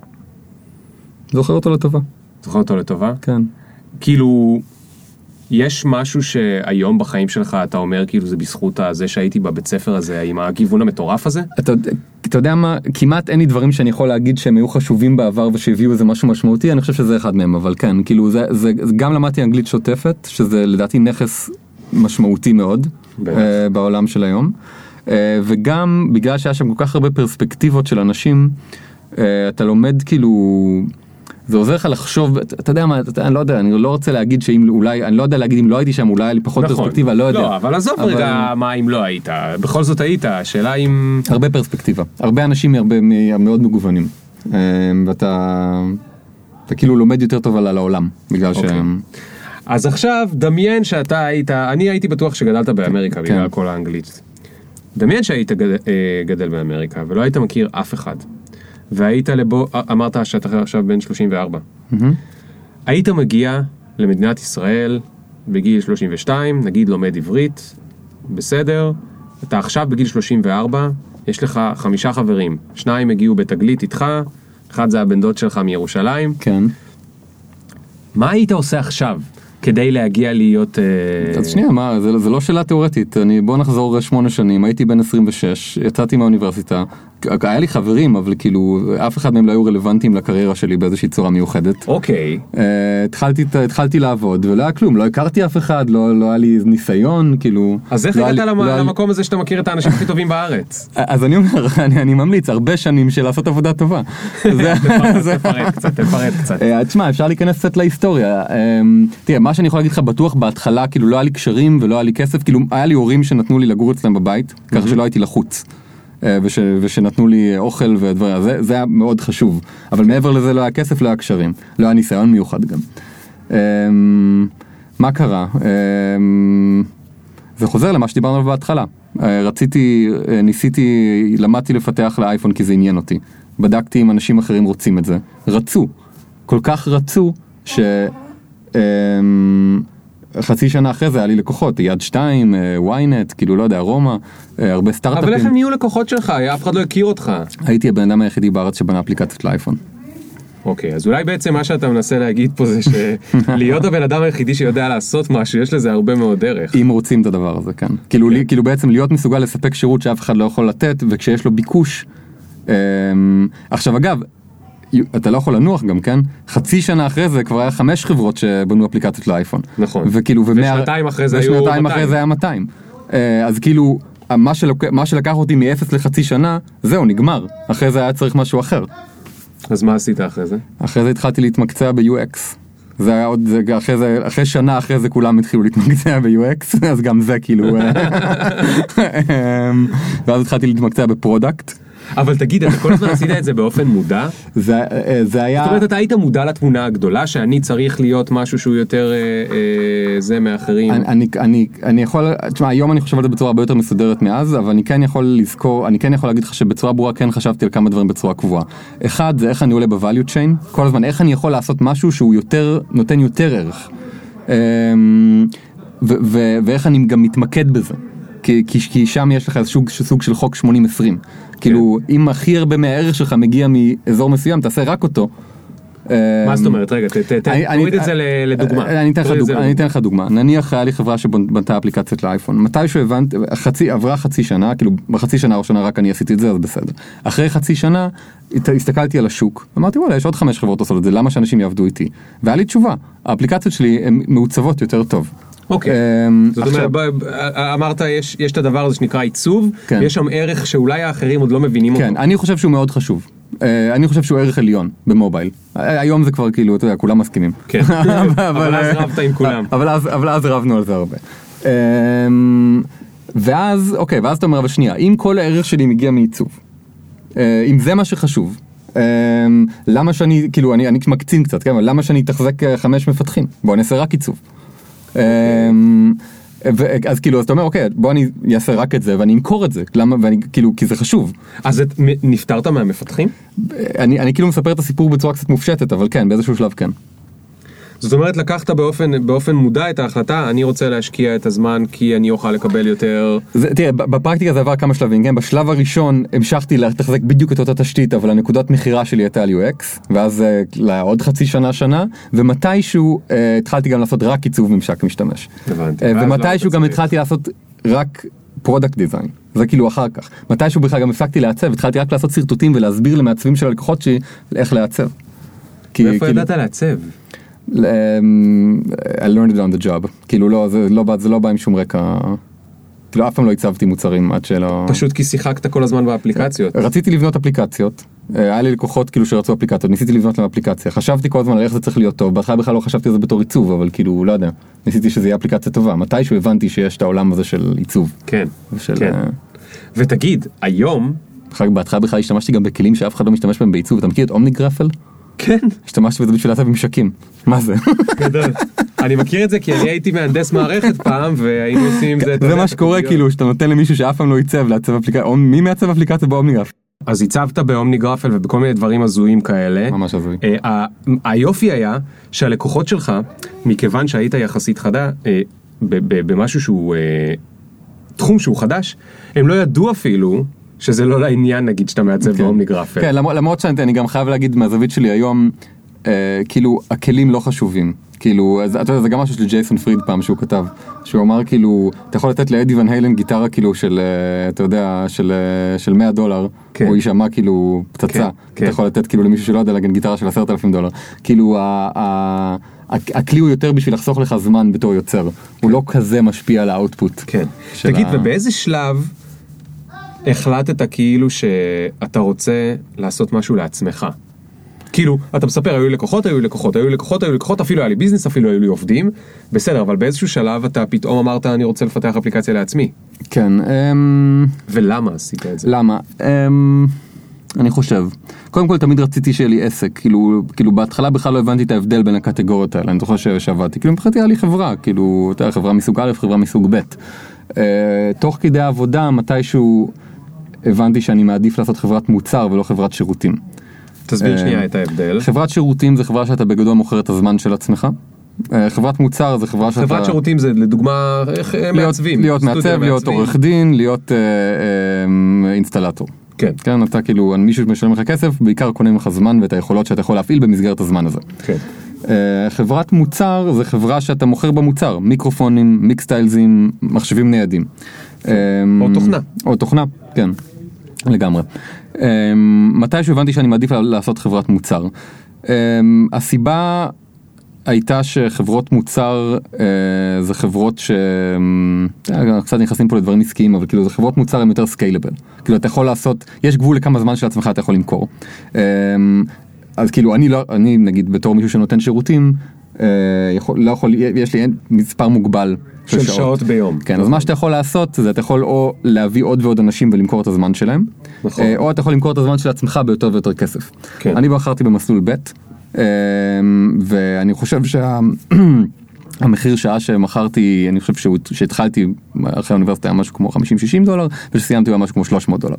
זוכר אותו לטובה. זוכר אותו לטובה? כן. כאילו, יש משהו שהיום בחיים שלך אתה אומר כאילו זה בזכות הזה שהייתי בבית ספר הזה עם הגיוון המטורף הזה? אתה, אתה יודע מה, כמעט אין לי דברים שאני יכול להגיד שהם היו חשובים בעבר ושהביאו איזה משהו משמעותי, אני חושב שזה אחד מהם, אבל כן, כאילו זה, זה, זה גם למדתי אנגלית שוטפת, שזה לדעתי נכס משמעותי מאוד uh, בעולם של היום, uh, וגם בגלל שהיה שם כל כך הרבה פרספקטיבות של אנשים, uh, אתה לומד כאילו... זה עוזר לך לחשוב, אתה יודע מה, אתה, אני לא יודע, אני לא רוצה להגיד שאם אולי, אני לא יודע להגיד אם לא הייתי שם, אולי היה לי פחות פרספקטיבה, לא יודע. לא, אבל עזוב אבל- רגע מה אם לא היית, בכל זאת היית, השאלה אם... הרבה פרספקטיבה, הרבה אנשים מאוד מגוונים, אה, ואתה אתה כאילו לומד יותר טוב על העולם, בגלל אוקיי. שהם... אז עכשיו דמיין שאתה היית, אני הייתי בטוח שגדלת באמריקה בגלל כל האנגלית. דמיין שהיית אה, גדל באמריקה ולא היית מכיר אף אחד. והיית לבו, אה, אמרת שאתה עכשיו בן 34. היית מגיע למדינת ישראל בגיל 32, נגיד לומד עברית, בסדר, אתה עכשיו בגיל 34, יש לך חמישה חברים, שניים הגיעו בתגלית איתך, אחד זה הבן דוד שלך מירושלים, כן. מה היית עושה עכשיו כדי להגיע להיות... אה, אז שנייה, מה, זה, זה לא שאלה תיאורטית, אני, בוא נחזור שמונה שנים, הייתי בן 26, יצאתי מהאוניברסיטה, היה לי חברים, אבל כאילו, אף אחד מהם לא היו רלוונטיים לקריירה שלי באיזושהי צורה מיוחדת. אוקיי, אה, התחלתי, התחלתי לעבוד ולא היה כלום, לא הכרתי אף אחד, לא, לא היה לי ניסיון, כאילו... אז איך לא הגעת למ- לא למקום הזה שאתה מכיר את האנשים הכי טובים בארץ? [LAUGHS] אז אני אומר, [LAUGHS] אני, אני ממליץ הרבה שנים של לעשות עבודה טובה. [LAUGHS] תפרט קצת, תפרט קצת. אה, תשמע, אפשר להיכנס קצת להיסטוריה. אה, תראה, מה שאני יכול להגיד לך בטוח בהתחלה, כאילו לא היה לי קשרים ולא היה לי כסף, כאילו היה לי הורים שנתנו לי לגור אצלם בבית, ככה שלא הייתי לחוץ. אה, וש, ושנתנו לי אוכל ודברים, זה, זה היה מאוד חשוב. אבל מעבר לזה לא היה כסף, לא היה קשרים. לא היה ניסיון מיוחד גם. אה, מה קרה? אה, זה חוזר למה שדיברנו עליו בהתחלה. אה, רציתי, אה, ניסיתי, למדתי לפתח לאייפון כי זה עניין אותי. בדקתי אם אנשים אחרים רוצים את זה. רצו. כל כך רצו ש... חצי שנה אחרי זה היה לי לקוחות, יד שתיים, אה, ynet, כאילו לא יודע, רומא, אה, הרבה אבל איך סטארט-אפים. הם נהיו לקוחות שלך? אף אחד לא הכיר אותך. הייתי הבן אדם היחידי בארץ שבנה אפליקציות לאייפון. אוקיי, אז אולי בעצם מה שאתה מנסה להגיד פה זה שלהיות [LAUGHS] הבן אדם היחידי שיודע לעשות משהו, יש לזה הרבה מאוד דרך. אם רוצים את הדבר הזה, כן. כאילו, לי, כאילו בעצם להיות מסוגל לספק שירות שאף אחד לא יכול לתת, וכשיש לו ביקוש. אמ, עכשיו אגב, אתה לא יכול לנוח גם, כן? חצי שנה אחרי זה כבר היה חמש חברות שבנו אפליקציות לאייפון. נכון. וכאילו, ומאה- ושנתיים אחרי זה היו ושנתיים 200. אחרי זה היה 200. אה, אז כאילו, מה, שלוק... מה שלקח אותי מ-0 לחצי שנה, זהו, נגמר. אחרי זה היה צריך משהו אחר. אז מה עשית אחרי זה? אחרי זה התחלתי להתמקצע ב-UX. זה היה עוד, זה, אחרי זה, אחרי שנה אחרי זה כולם התחילו להתמקצע ב-UX, [LAUGHS] אז גם זה כאילו, אה, [LAUGHS] [LAUGHS] אמ, ואז התחלתי להתמקצע ב product. אבל תגיד, אתה כל הזמן עשית את זה באופן מודע? זה, אה, זה היה, זאת אומרת, אתה היית מודע לתמונה הגדולה, שאני צריך להיות משהו שהוא יותר אה, אה, זה מאחרים. אני, אני, אני, אני יכול, תשמע, היום אני חושב על זה בצורה הרבה יותר מסודרת מאז, אבל אני כן יכול לזכור, אני כן יכול להגיד לך שבצורה ברורה כן חשבתי על כמה דברים בצורה קבועה. אחד, זה איך אני עולה ב-value chain, כל הזמן, איך אני יכול לעשות משהו שהוא יותר, נותן יותר ערך. אמ, ו- ו- ואיך אני גם מתמקד בזה. כי, כי, כי שם יש לך סוג, סוג של חוק 80-20. כאילו, אם הכי הרבה מהערך שלך מגיע מאזור מסוים, תעשה רק אותו. מה זאת אומרת? רגע, תוריד את זה לדוגמה. אני אתן לך דוגמה. נניח היה לי חברה שבנתה אפליקציות לאייפון. מתישהו הבנתי, עברה חצי שנה, כאילו בחצי שנה הראשונה רק אני עשיתי את זה, אז בסדר. אחרי חצי שנה הסתכלתי על השוק, אמרתי וואלה יש עוד חמש חברות עושות את זה, למה שאנשים יעבדו איתי? והיה לי תשובה, האפליקציות שלי הן מעוצבות יותר טוב. אוקיי. אמ, זאת אומרת, אמרת יש יש את הדבר הזה שנקרא עיצוב, כן. יש שם ערך שאולי האחרים עוד לא מבינים כן, אותו. אני חושב שהוא מאוד חשוב. אה, אני חושב שהוא ערך עליון במובייל. אה, היום זה כבר כאילו, אתה יודע, כולם מסכימים. כן. [LAUGHS] אבל אז רבת עם כולם. אבל אז, רבנו על זה הרבה. אמ, ואז, אוקיי, ואז אתה אומר, אבל שנייה, אם כל הערך שלי מגיע מעיצוב, אה, אם זה מה שחשוב, אמ, למה שאני, כאילו, אני, אני מקצין קצת, כן, למה שאני אתחזק אה, חמש מפתחים? בוא נעשה רק עיצוב. אמ, אז כאילו, אז אתה אומר, אוקיי, בוא אני אעשה רק את זה ואני אמכור את זה, למה, ואני, כאילו, כי זה חשוב. אז את- נפטרת מהמפתחים? אני, אני כאילו מספר את הסיפור בצורה קצת מופשטת, אבל כן, באיזשהו שלב כן. זאת אומרת לקחת באופן, באופן מודע את ההחלטה, אני רוצה להשקיע את הזמן כי אני אוכל לקבל יותר... זה, תראה, בפרקטיקה זה עבר כמה שלבים, כן? בשלב הראשון המשכתי לתחזק בדיוק את אותה תשתית, אבל הנקודת מכירה שלי הייתה על UX, ואז אה, לעוד חצי שנה, שנה, ומתישהו אה, התחלתי גם לעשות רק עיצוב ממשק משתמש. הבנתי. אה, לא ומתישהו היית גם צריך. התחלתי לעשות רק product design, זה כאילו אחר כך. מתישהו בכלל גם הפסקתי לעצב, התחלתי רק לעשות שרטוטים ולהסביר למעצבים של הלקוחות שלי איך לעצב. כי, מאיפה כאילו- ידעת לעצב? אמ, I learned it on the job. כאילו לא, זה לא, זה לא בא עם שום רקע. כאילו אף פעם לא עיצבתי מוצרים עד שלא... פשוט כי שיחקת כל הזמן באפליקציות. רציתי לבנות אפליקציות, אה, היה לי לקוחות כאילו שרצו אפליקציות, ניסיתי לבנות להם אפליקציה, חשבתי כל הזמן על איך זה צריך להיות טוב, בהתחלה בכלל לא חשבתי על זה בתור עיצוב, אבל כאילו, לא יודע, ניסיתי שזה יהיה אפליקציה טובה, מתישהו הבנתי שיש את העולם הזה של עיצוב. כן, ושל, כן. אה, ותגיד, היום... בהתחלה בכלל השתמשתי גם בכלים שאף אחד לא משתמש בהם בעיצוב, אתה מכיר את אומני גרפל? כן. השתמשתי בזה בשביל לעצב ממשקים, מה זה? גדול. אני מכיר את זה כי אני הייתי מהנדס מערכת פעם והיינו עושים עם זה... זה מה שקורה. כאילו שאתה נותן למישהו שאף פעם לא עיצב לעצב אפליקציה, או מי מעצב אפליקציה באומניגרף? אז הצבת באומני גרפל ובכל מיני דברים הזויים כאלה. ממש הזוי. אה, היופי היה שהלקוחות שלך, מכיוון שהיית יחסית חדה, אה, במשהו שהוא אה, תחום שהוא חדש, הם לא ידעו אפילו שזה לא לעניין נגיד שאתה מעצב כן. באומני גרפל. כן, למרות, למרות שאני אני גם חייב להגיד מהזווית שלי היום, אה, כאילו הכלים לא חשובים. כאילו, אז, אתה יודע, זה גם משהו של ג'ייסון פריד פעם שהוא כתב, שהוא אמר כאילו, אתה יכול לתת לאדי ון היילן גיטרה כאילו של, אה, אתה יודע, של, אה, של 100 דולר, כן. הוא יישמע כאילו פצצה, כן, כן. אתה יכול לתת כאילו למישהו שלא יודע לנגן גיטרה של 10,000 דולר, כאילו ה, ה, הכלי הוא יותר בשביל לחסוך לך זמן בתור יוצר, הוא לא כזה משפיע על האוטפוט. כן. תגיד, ובאיזה שלב החלטת כאילו שאתה רוצה לעשות משהו לעצמך? כאילו, אתה מספר, היו לי לקוחות, היו לי לקוחות, היו לי לקוחות, היו לי לקוחות, אפילו היה לי ביזנס, אפילו היו לי עובדים. בסדר, אבל באיזשהו שלב אתה פתאום אמרת, אני רוצה לפתח אפליקציה לעצמי. כן, אמ... ולמה עשית את זה? למה? אמ, אני חושב. קודם כל תמיד רציתי שיהיה לי עסק, כאילו, כאילו בהתחלה בכלל לא הבנתי את ההבדל בין הקטגוריות האלה, אני זוכר שעבדתי, כאילו מבחינתי היה לי חברה, כאילו, אתה יודע, חברה מסוג א', חברה מסוג ב'. אה, תוך כדי העבודה מתישהו הבנתי שאני מעדיף לעשות חברת מוצר ולא חברת שירותים. תסביר אה, שנייה את ההבדל. חברת שירותים זה חברה שאתה בגדול מוכר את הזמן של עצמך. אה, חברת מוצר זה חברה שאתה... חברת שירותים זה לדוגמה איך אה, להיות, מעצבים. להיות מעצב, להיות. עורך דין, להיות אה, אה, אינסטלטור. כן, כן, אתה כאילו, מישהו משלם לך כסף, בעיקר קונה ממך זמן ואת היכולות שאתה יכול להפעיל במסגרת הזמן הזה. כן. אה, חברת מוצר זה חברה שאתה מוכר במוצר, מיקרופונים, מיקסטיילזים, מחשבים ניידים. אה, או תוכנה. או תוכנה, כן, לגמרי. אה, מתישהו הבנתי שאני מעדיף לעשות חברת מוצר. אה, הסיבה הייתה שחברות מוצר אה, זה חברות ש... אה, קצת נכנסים פה לדברים עסקיים אבל כאילו זה חברות מוצר הם יותר סקיילבל. כאילו אתה יכול לעשות, יש גבול לכמה זמן של עצמך אתה יכול למכור. אה, אז כאילו אני לא, אני נגיד בתור מישהו שנותן שירותים, אה, יכול, לא יכול, יש לי מספר מוגבל של שעות ביום. כן, אז מה שאתה יכול לעשות זה אתה יכול או להביא עוד ועוד אנשים ולמכור את הזמן שלהם, נכון. אה, או אתה יכול למכור את הזמן של עצמך ביותר ויותר כסף. כן. אני בחרתי במסלול ב', אה, ואני חושב שהמחיר [CLEARS THROAT] שעה שמכרתי, אני חושב שהתחלתי אחרי האוניברסיטה היה משהו כמו 50-60 דולר, ושסיימתי היה משהו כמו 300 דולר.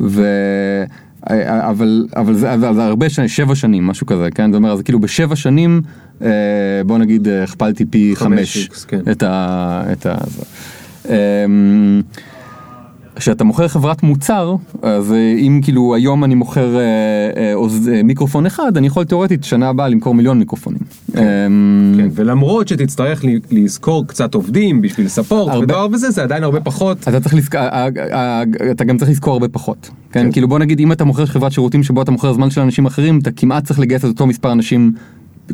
ו... אה, אבל אבל זה, אבל זה הרבה שנים, שבע שנים, משהו כזה, כן? זאת אומרת, זה כאילו בשבע שנים, אה, בוא נגיד, אה, הכפלתי פי חמש חמש X, כן. את ה... את ה... זה. אמ, כשאתה מוכר חברת מוצר, אז אה, אם כאילו היום אני מוכר אה, אה, מיקרופון אחד, אני יכול תאורטית שנה הבאה למכור מיליון מיקרופונים. אמ, כן, ולמרות שתצטרך לזכור קצת עובדים בשביל ספורט ודואר וזה, זה עדיין הרבה פחות. אתה צריך לזכור, אתה גם צריך לזכור הרבה פחות. כן, כן. כאילו בוא נגיד אם אתה מוכר חברת שירותים שבו אתה מוכר זמן של אנשים אחרים, אתה כמעט צריך לגייס את אותו מספר אנשים.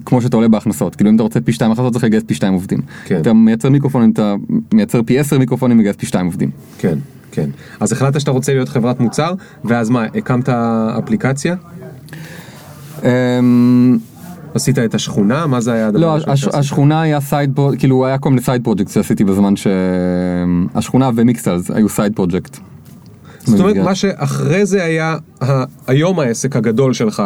כמו שאתה עולה בהכנסות, כאילו אם אתה רוצה פי שתיים הכנסות צריך לגייס פי שתיים עובדים. כן. אתה מייצר מיקרופונים, אתה מייצר פי עשר מיקרופונים מגייס פי שתיים עובדים. כן, כן. אז החלטת שאתה רוצה להיות חברת מוצר, ואז מה, הקמת אפליקציה? אמ, עשית את השכונה? מה זה היה הדבר לא, הש? השכונה היה side project, כאילו היה כל מיני side project שעשיתי בזמן ש... השכונה ומיקסלס היו side project. זאת אומרת, מה שאחרי זה היה היום העסק הגדול שלך,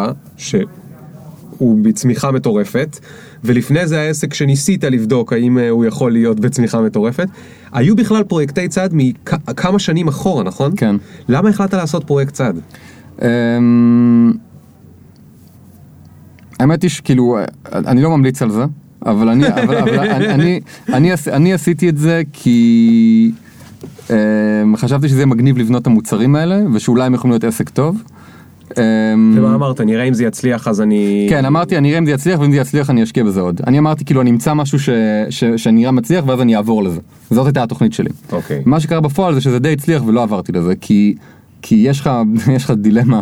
שהוא בצמיחה מטורפת, ולפני זה העסק שניסית לבדוק האם אה, הוא יכול להיות בצמיחה מטורפת, היו בכלל פרויקטי צד מכמה שנים אחורה, נכון? כן. למה החלטת לעשות פרויקט צד? אמ, האמת היא שכאילו, אני לא ממליץ על זה, אבל אני, אבל, אבל [LAUGHS] אני, אני, אני, אני עשיתי את זה כי אמ, חשבתי שזה מגניב לבנות את המוצרים האלה, ושאולי הם יכולים להיות עסק טוב. אמ, ומה אמרת, נראה אם זה יצליח אז אני... כן, אמרתי, אני אראה אם זה יצליח, ואם זה יצליח אני אשקיע בזה עוד. אני אמרתי, כאילו, אני אמצא משהו ש, ש, שנראה מצליח, ואז אני אעבור לזה. זאת הייתה התוכנית שלי. אוקיי. מה שקרה בפועל זה שזה די הצליח ולא עברתי לזה, כי, כי יש לך, [LAUGHS] יש לך דילמה.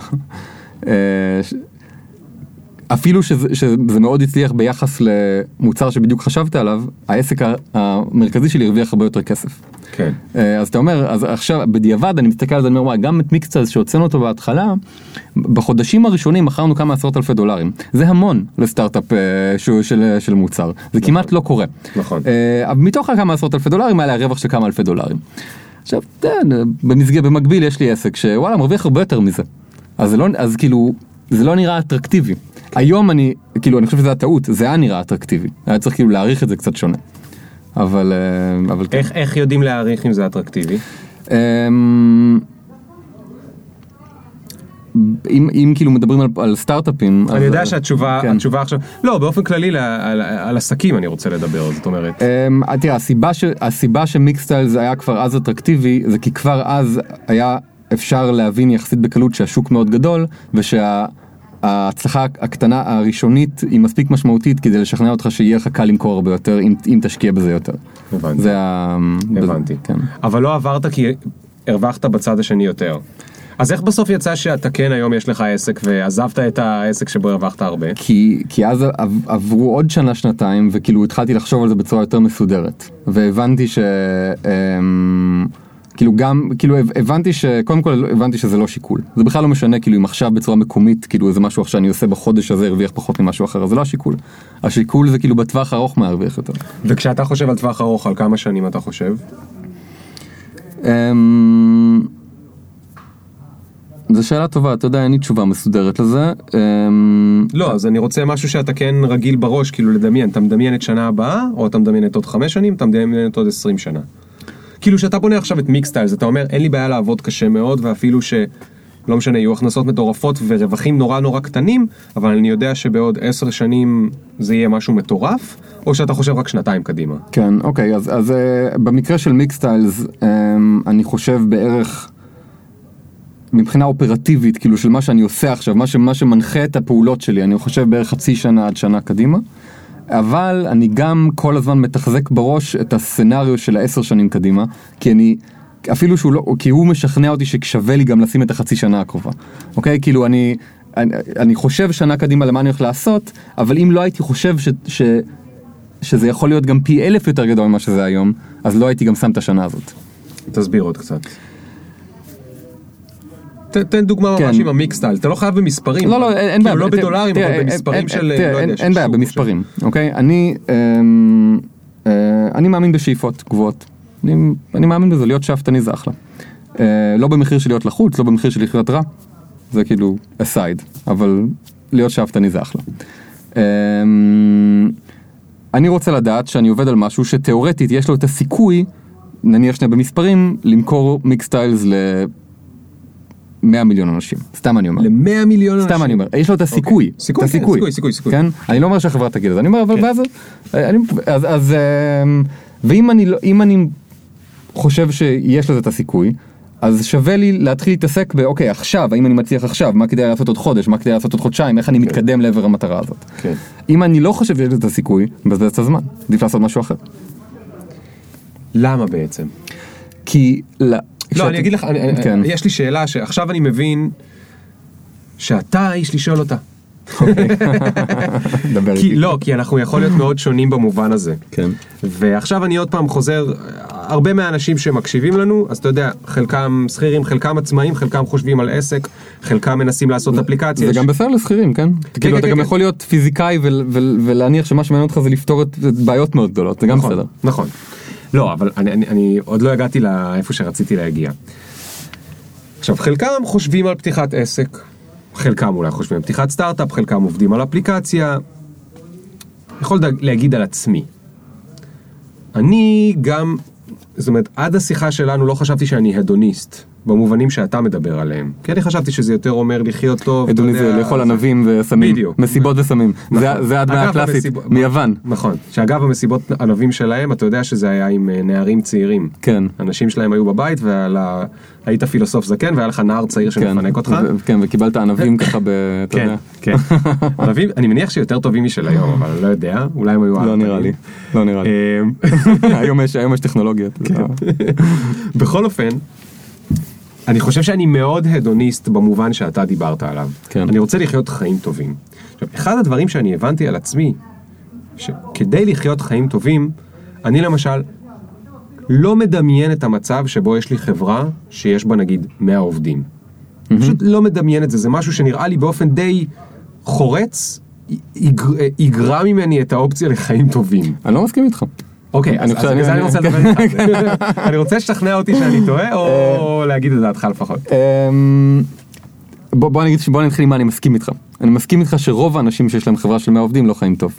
אה, אפילו שזה, שזה מאוד הצליח ביחס למוצר שבדיוק חשבת עליו, העסק המרכזי שלי הרוויח הרבה יותר כסף. כן. אה, אז אתה אומר, אז עכשיו בדיעבד אני מסתכל על זה, אני אומר, וואי, גם את מיקסטרס שהוצאנו אותו בהתחלה, בחודשים הראשונים מכרנו כמה עשרות אלפי דולרים. זה המון לסטארט-אפ אה, שהוא של, של מוצר, זה כמעט לא קורה. נכון. אה, מתוך הכמה עשרות אלפי דולרים היה לי הרווח של כמה אלפי דולרים. עכשיו, כן, במסגרת, במקביל יש לי עסק שוואלה מרוויח הרבה יותר מזה. אז לא, אז כאילו, זה לא נראה אטרקטיבי. היום אני, כאילו, אני חושב שזה הטעות, זה היה נראה אטרקטיבי. היה צריך כאילו להעריך את זה קצת שונה. אבל, אה, אבל כן. איך, איך יודעים להעריך אם זה אטרקטיבי? אמ, אם, אם כאילו מדברים על, על סטארט-אפים, אני אז- יודע שהתשובה, כן. התשובה עכשיו, לא, באופן כללי על, על, על עסקים אני רוצה לדבר, זאת אומרת. אמ, תראה, הסיבה, ש, הסיבה שמיקסטיילס היה כבר אז אטרקטיבי, זה כי כבר אז היה אפשר להבין יחסית בקלות שהשוק מאוד גדול, ושההצלחה הקטנה הראשונית היא מספיק משמעותית כדי לשכנע אותך שיהיה לך קל למכור הרבה יותר, אם, אם תשקיע בזה יותר. הבנתי. זה ה... הבנתי. כן. אבל לא עברת כי הרווחת בצד השני יותר. אז איך בסוף יצא שאתה כן היום יש לך עסק ועזבת את העסק שבו הרווחת הרבה? כי, כי אז עב- עברו עוד שנה שנתיים וכאילו התחלתי לחשוב על זה בצורה יותר מסודרת והבנתי ש... אמ, כאילו גם כאילו הב- הבנתי שקודם כל הבנתי שזה לא שיקול זה בכלל לא משנה כאילו אם עכשיו בצורה מקומית כאילו איזה משהו שאני עושה בחודש הזה הרוויח פחות ממשהו אחר זה לא השיקול השיקול זה כאילו בטווח הארוך מה הרוויח יותר. וכשאתה חושב על טווח ארוך, על כמה שנים אתה חושב? אמ, זו שאלה טובה אתה יודע אין לי תשובה מסודרת לזה. אמ, לא, אז אני רוצה משהו שאתה כן רגיל בראש, כאילו לדמיין. אתה מדמיין את שנה הבאה, או אתה מדמיין את עוד חמש שנים, אתה מדמיין את עוד עשרים שנה. כאילו שאתה בונה עכשיו את מיקסטיילס, אתה אומר, אין לי בעיה לעבוד קשה מאוד, ואפילו ש... לא משנה, יהיו הכנסות מטורפות ורווחים נורא נורא קטנים, אבל אני יודע שבעוד עשר שנים זה יהיה משהו מטורף, או שאתה חושב רק שנתיים קדימה. כן, אוקיי, אז, אז uh, במקרה של מיקסטיילס, um, אני חושב בערך, מבחינה אופרטיבית, כאילו של מה שאני עושה עכשיו, מה, ש, מה שמנחה את הפעולות שלי, אני חושב בערך חצי שנה עד שנה קדימה, אבל אני גם כל הזמן מתחזק בראש את הסצנריו של העשר שנים קדימה, כי אני... אפילו שהוא לא, כי הוא משכנע אותי ששווה לי גם לשים את החצי שנה הקרובה, אוקיי? כאילו אני, אני, אני חושב שנה קדימה למה אני הולך לעשות, אבל אם לא הייתי חושב ש, ש, שזה יכול להיות גם פי אלף יותר גדול ממה שזה היום, אז לא הייתי גם שם את השנה הזאת. תסביר עוד קצת. ת- תן דוגמה כן. ממש עם המיקסטייל, אתה לא חייב במספרים. לא, לא, אין, אין בעיה. כאילו לא בדולרים, אבל במספרים של, לא אין- יודע, של אין בעיה, במספרים, אוקיי? אני, אמ, אה, אני מאמין בשאיפות גבוהות. אני, אני מאמין בזה, להיות שאפתני זה אחלה. אה, לא במחיר של להיות לחוץ, לא במחיר של לחיות רע, זה כאילו aside, אבל להיות שאפתני זה אחלה. אמ, אני רוצה לדעת שאני עובד על משהו שתאורטית יש לו את הסיכוי, נניח שנייה במספרים, למכור מיקסטיילס ל-100 מיליון אנשים. סתם אני אומר. ל-100 מיליון אנשים. סתם אני אומר, יש לו את הסיכוי, אוקיי. סיכוי, את כן, הסיכוי, סיכוי, סיכוי, סיכוי. כן? אני לא אומר שהחברה תגיד את זה, אני אומר, אבל כן. ואז, אני, אז, אז, אמ, ואם אני, לא- אני חושב שיש לזה את הסיכוי, אז שווה לי להתחיל להתעסק באוקיי עכשיו האם אני מצליח עכשיו מה כדאי לעשות עוד חודש מה כדאי לעשות עוד חודשיים איך אני מתקדם לעבר המטרה הזאת. כן. אם אני לא חושב שיש לזה את הסיכוי מבזבז את הזמן עדיף לעשות משהו אחר. למה בעצם? כי לא, אני אגיד לך, כן. יש לי שאלה שעכשיו אני מבין שאתה האיש לשאול אותה. [LAUGHS] דבר כי איתי. לא, כי אנחנו יכול להיות מאוד שונים במובן הזה. כן. ועכשיו אני עוד פעם חוזר, הרבה מהאנשים שמקשיבים לנו, אז אתה יודע, חלקם שכירים, חלקם עצמאים, חלקם חושבים על עסק, חלקם מנסים לעשות אפליקציה. זה גם בסדר לשכירים, כן? כאילו כן, אתה כן, גם כן. יכול להיות פיזיקאי ול- ול- ולהניח שמה שמעניין אותך זה לפתור את את בעיות מאוד גדולות, זה גם נכון, בסדר. נכון. לא, אבל אני, אני, אני עוד לא הגעתי לאיפה שרציתי להגיע. עכשיו, חלקם חושבים על פתיחת עסק, חלקם אולי חושבים על פתיחת סטארט-אפ, חלקם עובדים על אפליקציה. יכול להגיד על עצמי. אני גם, זאת אומרת, עד השיחה שלנו לא חשבתי שאני הדוניסט, במובנים שאתה מדבר עליהם. כי אני חשבתי שזה יותר אומר לחיות טוב. אתה אדוני זה לאכול ענבים וסמים, בדיוק. מסיבות וסמים, זה- נכון. זה הדמיה הקלאסית מיוון. נכון, שאגב המסיבות ענבים שלהם, אתה יודע שזה היה עם אה, נערים צעירים. כן. אנשים שלהם היו בבית והיית פילוסוף זקן והיה לך נער צעיר כן, שמפנק אותך. כן, וקיבלת ענבים ככה ב... [LAUGHS] כן. כן. ענבים, אני מניח שיותר טובים משל היום, [LAUGHS] אבל לא יודע, אולי הם היו... לא נראה לי, לא נראה לי. אה, [LAUGHS] היום יש. אתה יודע. בכל אופן, אני חושב שאני מאוד הדוניסט במובן שאתה דיברת עליו. כן. אני רוצה לחיות חיים טובים. עכשיו, אחד הדברים שאני הבנתי על עצמי, שכדי לחיות חיים טובים, אני למשל לא מדמיין את המצב שבו יש לי חברה שיש בה נגיד 100 עובדים. אני פשוט לא מדמיין את זה, זה משהו שנראה לי באופן די חורץ, יגר- יגרע ממני את האופציה לחיים טובים. אני לא מסכים איתך. אוקיי, אני אז חושב- אז בגלל זה אני- אני רוצה לדבר איתך. [LAUGHS] אני רוצה שתשכנע אותי שאני טועה, או להגיד את דעתך לפחות. אמ, בוא בוא נגיד בוא נתחיל עם מה אני מסכים איתך. אני מסכים איתך שרוב האנשים שיש להם חברה של 100 עובדים לא חיים טוב.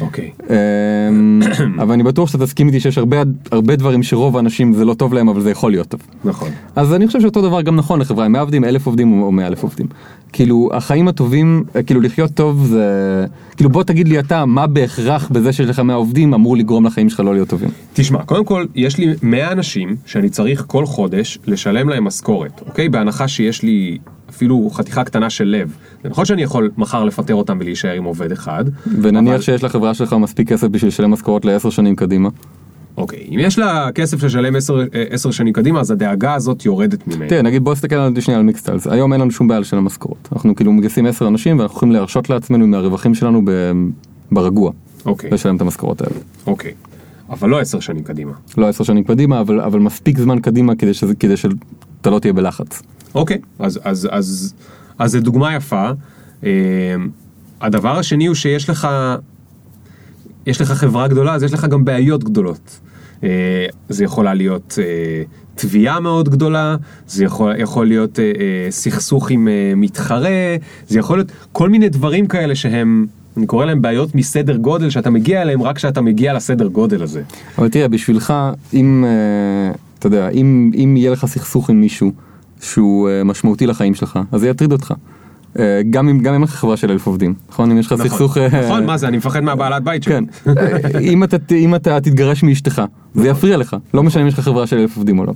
אוקיי. אמ, [COUGHS] אבל אני בטוח שאתה תסכים איתי שיש הרבה הרבה דברים שרוב האנשים זה לא טוב להם אבל זה יכול להיות טוב. נכון. אז אני חושב שאותו דבר גם נכון לחברה עם 100 עובדים, 1,000 עובדים או 100 אלף עובדים. כאילו החיים הטובים, כאילו לחיות טוב זה, כאילו בוא תגיד לי אתה מה בהכרח בזה שיש לך 100 עובדים אמור לגרום לחיים שלך לא להיות טובים. תשמע, קודם כל, יש לי 100 אנשים שאני צריך כל חודש לשלם להם משכורת, אוקיי? בהנחה שיש לי אפילו חתיכה קטנה של לב. זה נכון שאני יכול מחר לפטר אותם ולהישאר עם עובד אחד. ונניח אבל- שיש לחברה שלך מספיק כסף בשביל לשלם משכורות לעשר שנים קדימה. אוקיי, אם יש לה כסף לשלם 10 שנים קדימה, אז הדאגה הזאת יורדת ממני. תראה נגיד בוא נסתכל על שנייה על מיקסטיילס היום אין לנו שום בעיה לשלם משכורות אנחנו כאילו מגייסים 10 אנשים ואנחנו יכולים להרשות לעצמנו מהרווחים שלנו ב- ברגוע אוקיי, לשלם את המשכורות האלה. אוקיי. אבל לא 10 שנים קדימה. לא 10 שנים קדימה אבל אבל מספיק זמן קדימה כדי שזה כדי שאתה לא תהיה בלחץ. אוקיי, אז, אז, אז, אז זו דוגמה יפה. אה, הדבר השני הוא שיש לך, יש לך חברה גדולה, אז יש לך גם בעיות גדולות. אה, זה יכולה להיות אה, תביעה מאוד גדולה, זה יכול, יכול להיות סכסוך עם מתחרה, זה יכול להיות כל מיני דברים כאלה שהם, אני קורא להם בעיות מסדר גודל, שאתה מגיע אליהם רק כשאתה מגיע לסדר גודל הזה. אבל תראה, בשבילך, אם, אתה יודע, אם, אם יהיה לך סכסוך עם מישהו שהוא אה, משמעותי לחיים שלך, אז זה יטריד אותך. אה, גם אם, גם אם אין לך חברה של אלף עובדים, נכון? אם יש לך נכון, סכסוך... אה, נכון, מה זה, אני מפחד מהבעלת בית שלי. כן. אם אתה, תתגרש מאשתך, זה יפריע לך, לא משנה אם יש לך חברה של אלף עובדים או לא.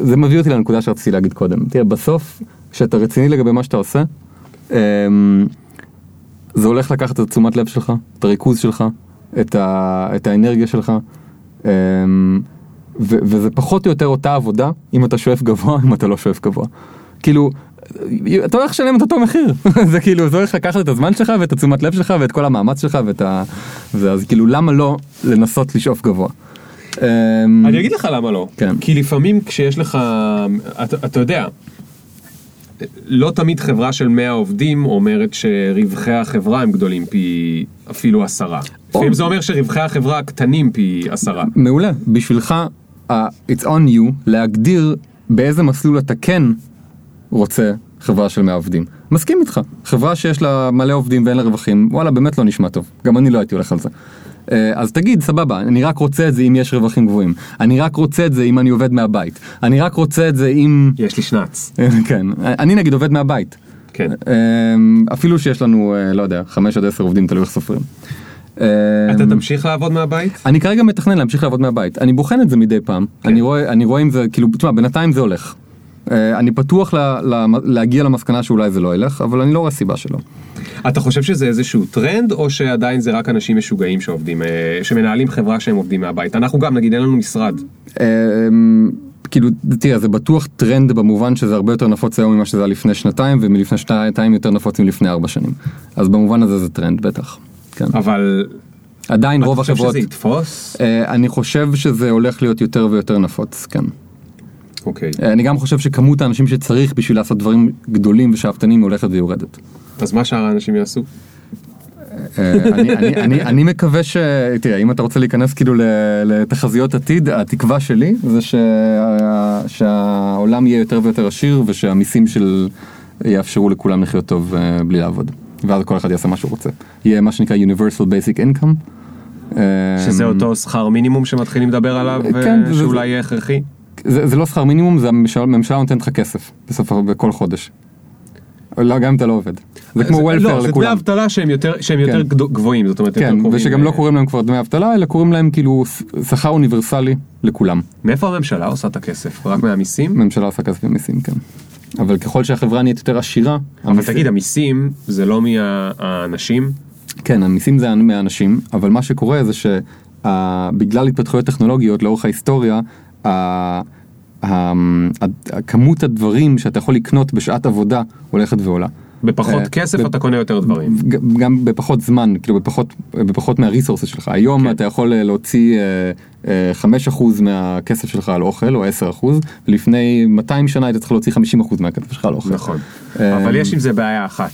זה מביא אותי לנקודה שרציתי להגיד קודם. תראה, בסוף, כשאתה רציני לגבי מה שאתה עושה, אה, זה הולך לקחת את תשומת לב שלך, את הריכוז שלך, את, ה, את האנרגיה שלך, אמ, ו, וזה פחות או יותר אותה עבודה אם אתה שואף גבוה, אם אתה לא שואף גבוה. כאילו, אתה הולך לשלם את אותו מחיר, [LAUGHS] זה כאילו, זה הולך לקחת את הזמן שלך ואת התשומת לב שלך ואת כל המאמץ שלך ואת ה... זה, אז כאילו למה לא לנסות לשאוף גבוה. אמ, אני אגיד לך למה לא. כן. כי לפעמים כשיש לך, אתה, אתה יודע, לא תמיד חברה של 100 עובדים אומרת שרווחי החברה הם גדולים פי אפילו עשרה. לפעמים זה אומר שרווחי החברה קטנים פי עשרה. מעולה, בשבילך, uh, it's on you להגדיר באיזה מסלול אתה כן רוצה חברה של 100 עובדים. מסכים איתך, חברה שיש לה מלא עובדים ואין לה רווחים, וואלה באמת לא נשמע טוב, גם אני לא הייתי הולך על זה. אה, אז תגיד, סבבה, אני רק רוצה את זה אם יש רווחים גבוהים. אני רק רוצה את זה אם אני עובד מהבית. אני רק רוצה את זה אם... יש לי שנץ. [LAUGHS] כן, אני נגיד עובד מהבית. כן. אה, אפילו שיש לנו, אה, לא יודע, 5 עד 10 עובדים, תלוי איך סופרים. אה, אתה תמשיך לעבוד מהבית? אני כרגע מתכנן להמשיך לעבוד מהבית. אני בוחן את זה מדי פעם. אני רואה, אני רואה אם זה, כאילו, תשמע, בינתיים זה הולך. אה, אני פתוח ל, ל, להגיע למסקנה שאולי זה לא ילך, אבל אני לא רואה סיבה שלא. אתה חושב שזה איזשהו טרנד, או שעדיין זה רק אנשים משוגעים שעובדים, אה, שמנהלים חברה שהם עובדים מהבית? אנחנו גם, נגיד, אין לנו משרד. אה, כאילו, תראה, זה בטוח טרנד במובן שזה הרבה יותר נפוץ היום ממה שזה היה לפני שנתיים, ומלפני שנתיים יותר נפוץ מלפני ארבע שנים. אז במובן הזה זה טרנד, בטח. כן. אבל עדיין רוב אתה חושב החברות... שזה יתפוס? אה, אני חושב שזה הולך להיות יותר ויותר נפוץ, כן. אוקיי. אה, אני גם חושב שכמות האנשים שצריך בשביל לעשות דברים גדולים ושאפתנים הולכת ויורדת. אז מה שאר האנשים יעשו? אה, אני- אני- אני- אני מקווה ש... תראה, אם אתה רוצה להיכנס כאילו לתחזיות עתיד, התקווה שלי זה שה- שהעולם יהיה יותר ויותר עשיר ושהמיסים של... יאפשרו לכולם לחיות טוב בלי לעבוד. ואז כל אחד יעשה מה שהוא רוצה. יהיה מה שנקרא Universal Basic Income. אה, שזה אותו שכר מינימום שמתחילים לדבר עליו, כן, אה, זה- שאולי יהיה הכרחי? זה, זה לא שכר מינימום, זה הממשלה, נותנת לך כסף בסוף בכל חודש. לא, גם אם אתה לא עובד. זה כמו לא, וולפר זה דמי לכולם. אבטלה שהם יותר שהם יותר כן. גדו- גבוהים, זאת אומרת, יותר כן, קרובים ושגם לא קוראים להם כבר דמי אבטלה, אלא קוראים להם כאילו שכר אוניברסלי לכולם. מאיפה הממשלה עושה את הכסף? רק מהמיסים? הממשלה עושה כסף במיסים, כן. אבל ככל שהחברה נהיית יותר עשירה, אבל המיס- תגיד, המיסים זה לא מהאנשים? כן, המיסים זה מהאנשים, אבל מה שקורה זה שבגלל התפתחויות טכנולוגיות לאורך ההיסטוריה, ה- ה- ה- כמות הדברים שאתה יכול לקנות בשעת עבודה הולכת ועולה. בפחות אה, כסף ב- אתה קונה יותר דברים. גם בפחות זמן, כאילו בפחות, בפחות מהריסורסס שלך. היום כן. אתה יכול אה, להוציא אה, אה, 5% מהכסף שלך על אוכל, או 10%, ולפני 200 שנה היית צריך להוציא 50% מהכסף שלך על אוכל. נכון. אה, אבל יש עם זה בעיה אחת.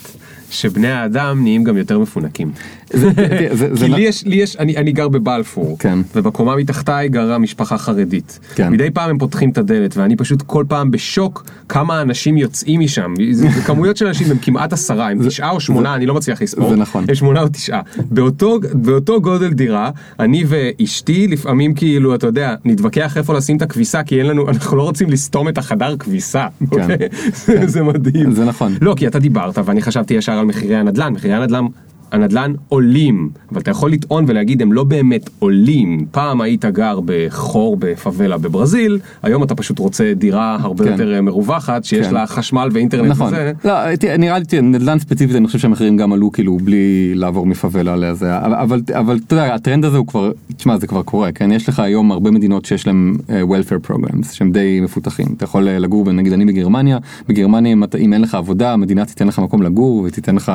שבני האדם נהיים גם יותר מפונקים. כי לי יש, לי יש, אני, אני גר בבלפור, כן. ובקומה מתחתיי גרה משפחה חרדית. כן. מדי פעם הם פותחים את הדלת, ואני פשוט כל פעם בשוק כמה אנשים יוצאים משם. זה, זה כמויות של אנשים, הם כמעט עשרה, הם תשעה או שמונה, אני לא מצליח לספור. זה נכון. הם שמונה או תשעה. באותו, באותו גודל דירה, אני ואשתי לפעמים כאילו, אתה יודע, נתווכח איפה לשים את הכביסה, כי אין לנו, [LAUGHS] אנחנו לא רוצים לסתום את החדר כביסה. כן. אוקיי? [LAUGHS] זה מדהים. זה נכון. לא, כי אתה דיברת, ואני חשבתי ישר על מחירי הנדל"ן. מחירי הנדל"ן, הנדל"ן עולים, אבל אתה יכול לטעון ולהגיד הם לא באמת עולים. פעם היית גר בחור בפאבלה בברזיל, היום אתה פשוט רוצה דירה הרבה כן. יותר אה, מרווחת, שיש כן. לה חשמל ואינטרנט נכון, וזה. לא, תראה, נראה לי, תראה, נדל"ן ספציפית אני חושב שהמחירים גם עלו כאילו בלי לעבור מפאבלה לזה, אבל, אתה יודע, הטרנד הזה הוא כבר, תשמע זה כבר קורה, כן, יש לך היום הרבה מדינות שיש להם uh, welfare programs שהם די מפותחים, אתה יכול אה, לגור, נגיד אני בגרמניה, בגרמניה אם, אם אין לך עבודה, המדינה תיתן לך מקום לגור ותיתן לך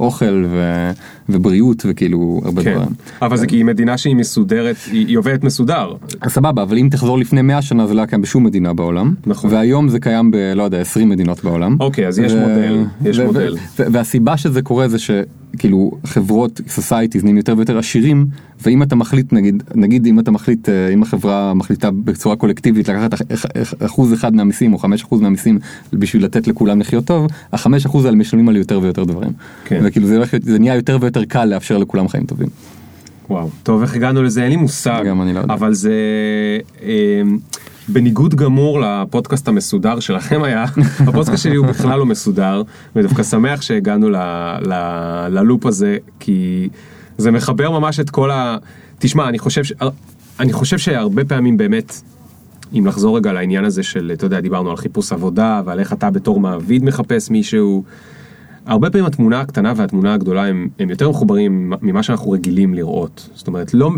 אוכל ו, ובריאות וכאילו הרבה כן, דברים. אבל זה כי היא מדינה שהיא מסודרת, היא היא עובדת מסודר. סבבה, אבל אם תחזור לפני 100 שנה זה לא היה קיים בשום מדינה בעולם, נכון. והיום זה קיים ב, לא יודע, 20 מדינות בעולם. אוקיי, אז יש ו- מודל, יש ו- מודל. ו- והסיבה שזה קורה זה שכאילו חברות societies נהיים יותר ויותר עשירים, ואם אתה מחליט נגיד, נגיד אם אתה מחליט, אה, אם החברה מחליטה בצורה קולקטיבית לקחת אח- אח- אח- אחוז אחד מהמיסים או חמש אחוז מהמיסים בשביל לתת לכולם לחיות טוב, החמש אחוז האלה משלמים על יותר ויותר דברים. כן. וכאילו זה, הולך זה נהיה יותר ויותר קל לאפשר לכולם חיים טובים. וואו. טוב, איך הגענו לזה? אין לי מושג. גם אני לא יודע. אבל זה... אה, בניגוד גמור לפודקאסט המסודר שלכם היה, [LAUGHS] הפודקאסט שלי הוא בכלל לא מסודר, ודווקא שמח שהגענו ל, ל, ללופ הזה, כי זה מחבר ממש את כל ה... תשמע, אני חושב, ש... אני חושב שהרבה פעמים באמת, אם לחזור רגע לעניין הזה של, אתה יודע, דיברנו על חיפוש עבודה, ועל איך אתה בתור מעביד מחפש מישהו, הרבה פעמים התמונה הקטנה והתמונה הגדולה הם, הם יותר מחוברים ממה שאנחנו רגילים לראות. זאת אומרת, לא,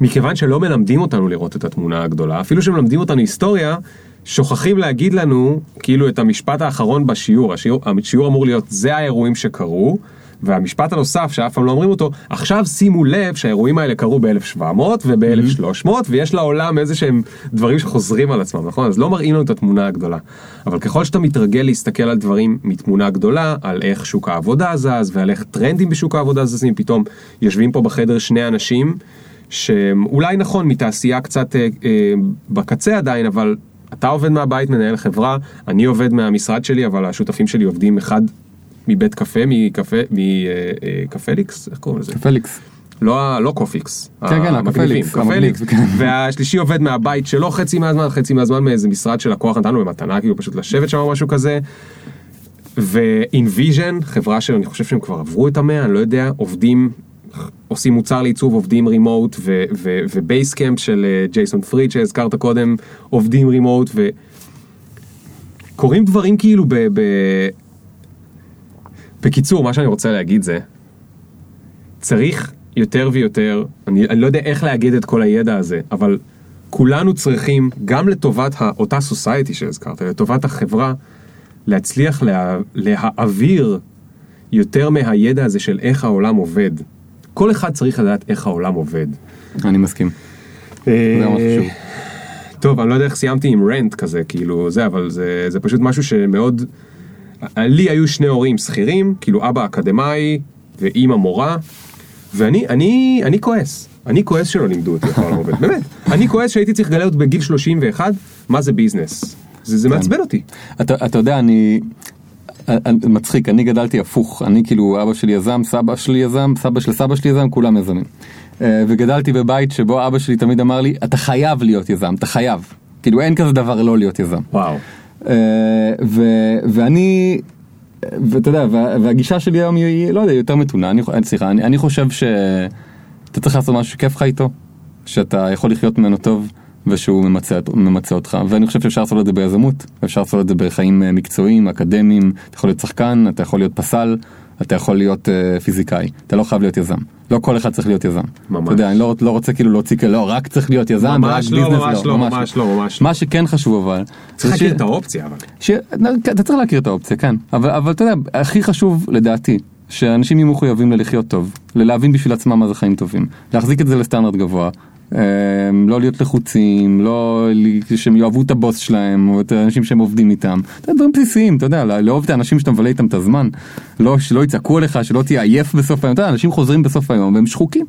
מכיוון שלא מלמדים אותנו לראות את התמונה הגדולה, אפילו שמלמדים אותנו היסטוריה, שוכחים להגיד לנו כאילו את המשפט האחרון בשיעור, השיעור, השיעור אמור להיות זה האירועים שקרו, והמשפט הנוסף שאף פעם לא אומרים אותו, עכשיו שימו לב שהאירועים האלה קרו ב-1700 וב-1300 ויש לעולם איזה שהם דברים שחוזרים על עצמם, נכון? אז לא מראים לנו את התמונה הגדולה. אבל ככל שאתה מתרגל להסתכל על דברים מתמונה גדולה, על איך שוק העבודה זז ועל איך טרנדים בשוק העבודה זזים, פתאום יושבים פה בחדר שני אנשים שאולי נכון מתעשייה קצת אה, אה, בקצה עדיין, אבל אתה עובד מהבית, מנהל חברה, אני עובד מהמשרד שלי, אבל השותפים שלי עובדים אחד מבית קפה, מקפה, מקפליקס, איך קוראים לזה? פליקס. לא, לא קופיקס. כן, כן, המגניבים, הקפליקס, קפליקס. כן. והשלישי עובד מהבית שלו חצי מהזמן, חצי מהזמן מאיזה משרד של לקוח נתנו במתנה, כאילו פשוט לשבת שם או משהו כזה. ו-Invision, חברה שאני חושב שהם כבר עברו את המאה, אני לא יודע, עובדים, עושים מוצר לעיצוב, עובדים remote, ובייסקאמפ של אה, ג'ייסון פריד שהזכרת קודם, עובדים remote, וקורים דברים כאילו ב... ב... בקיצור, מה שאני רוצה להגיד זה, צריך יותר ויותר, אני, אני לא יודע איך להגיד את כל הידע הזה, אבל כולנו צריכים, גם לטובת אותה society שהזכרת, לטובת החברה, להצליח לה, להעביר יותר מהידע הזה של איך העולם עובד. כל אחד צריך לדעת איך העולם עובד. אני מסכים. חשוב. טוב, אני לא יודע איך סיימתי עם רנט כזה, כאילו זה, אבל זה, זה פשוט משהו שמאוד... לי היו שני הורים שכירים, כאילו אבא אקדמאי ואימא מורה, ואני אני, אני כועס. אני כועס שלא לימדו אותי איך העולם עובד, באמת. אני כועס שהייתי צריך לגלות בגיל 31 מה זה ביזנס. זה, זה מעצבן אותי. אתה, אתה יודע, אני... מצחיק, אני גדלתי הפוך, אני כאילו אבא שלי יזם, סבא שלי יזם, סבא של סבא שלי יזם, כולם יזמים. אה, וגדלתי בבית שבו אבא שלי תמיד אמר לי, אתה חייב להיות יזם, אתה חייב. כאילו אין כזה דבר לא להיות יזם. וואו. אה, ו- ואני, ואתה יודע, וה- והגישה שלי היום היא, לא יודע, יותר מתונה, אני, סליחה, אני, אני חושב שאתה צריך לעשות משהו שכיף לך איתו, שאתה יכול לחיות ממנו טוב, ושהוא ממצה, ממצה אותך, ואני חושב שאפשר לעשות את זה ביזמות, אפשר לעשות את זה בחיים אה, מקצועיים, אקדמיים, אתה יכול להיות שחקן, אתה יכול להיות פסל, אתה יכול להיות uh, פיזיקאי, אתה לא חייב להיות יזם, לא כל אחד צריך להיות יזם. ממש. אתה יודע, אני לא, לא רוצה כאילו להוציא כאלה, לא, רק צריך להיות יזם, ממש ורק לא, ביזנס ממש לא, ממש לא, ממש לא. מה שכן חשוב אבל, צריך זה ש- להכיר את האופציה אבל. ש... לא, כן, אתה צריך להכיר את האופציה, כן. אבל, אבל אתה יודע, הכי חשוב לדעתי, שאנשים יהיו מחויבים ללחיות טוב, ללהבין בשביל עצמם מה זה חיים טובים, להחזיק את זה לסטנדרט גבוה, לא להיות לחוצים, לא שהם יאהבו את הבוס שלהם, או את האנשים שהם עובדים איתם, יודע, דברים בסיסיים, אתה יודע, לאהוב את האנשים שאתה מבלה איתם את הזמן, לא, שלא יצעקו עליך, שלא תהיה עייף בסוף היום, אתה יודע, אנשים חוזרים בסוף היום והם שחוקים,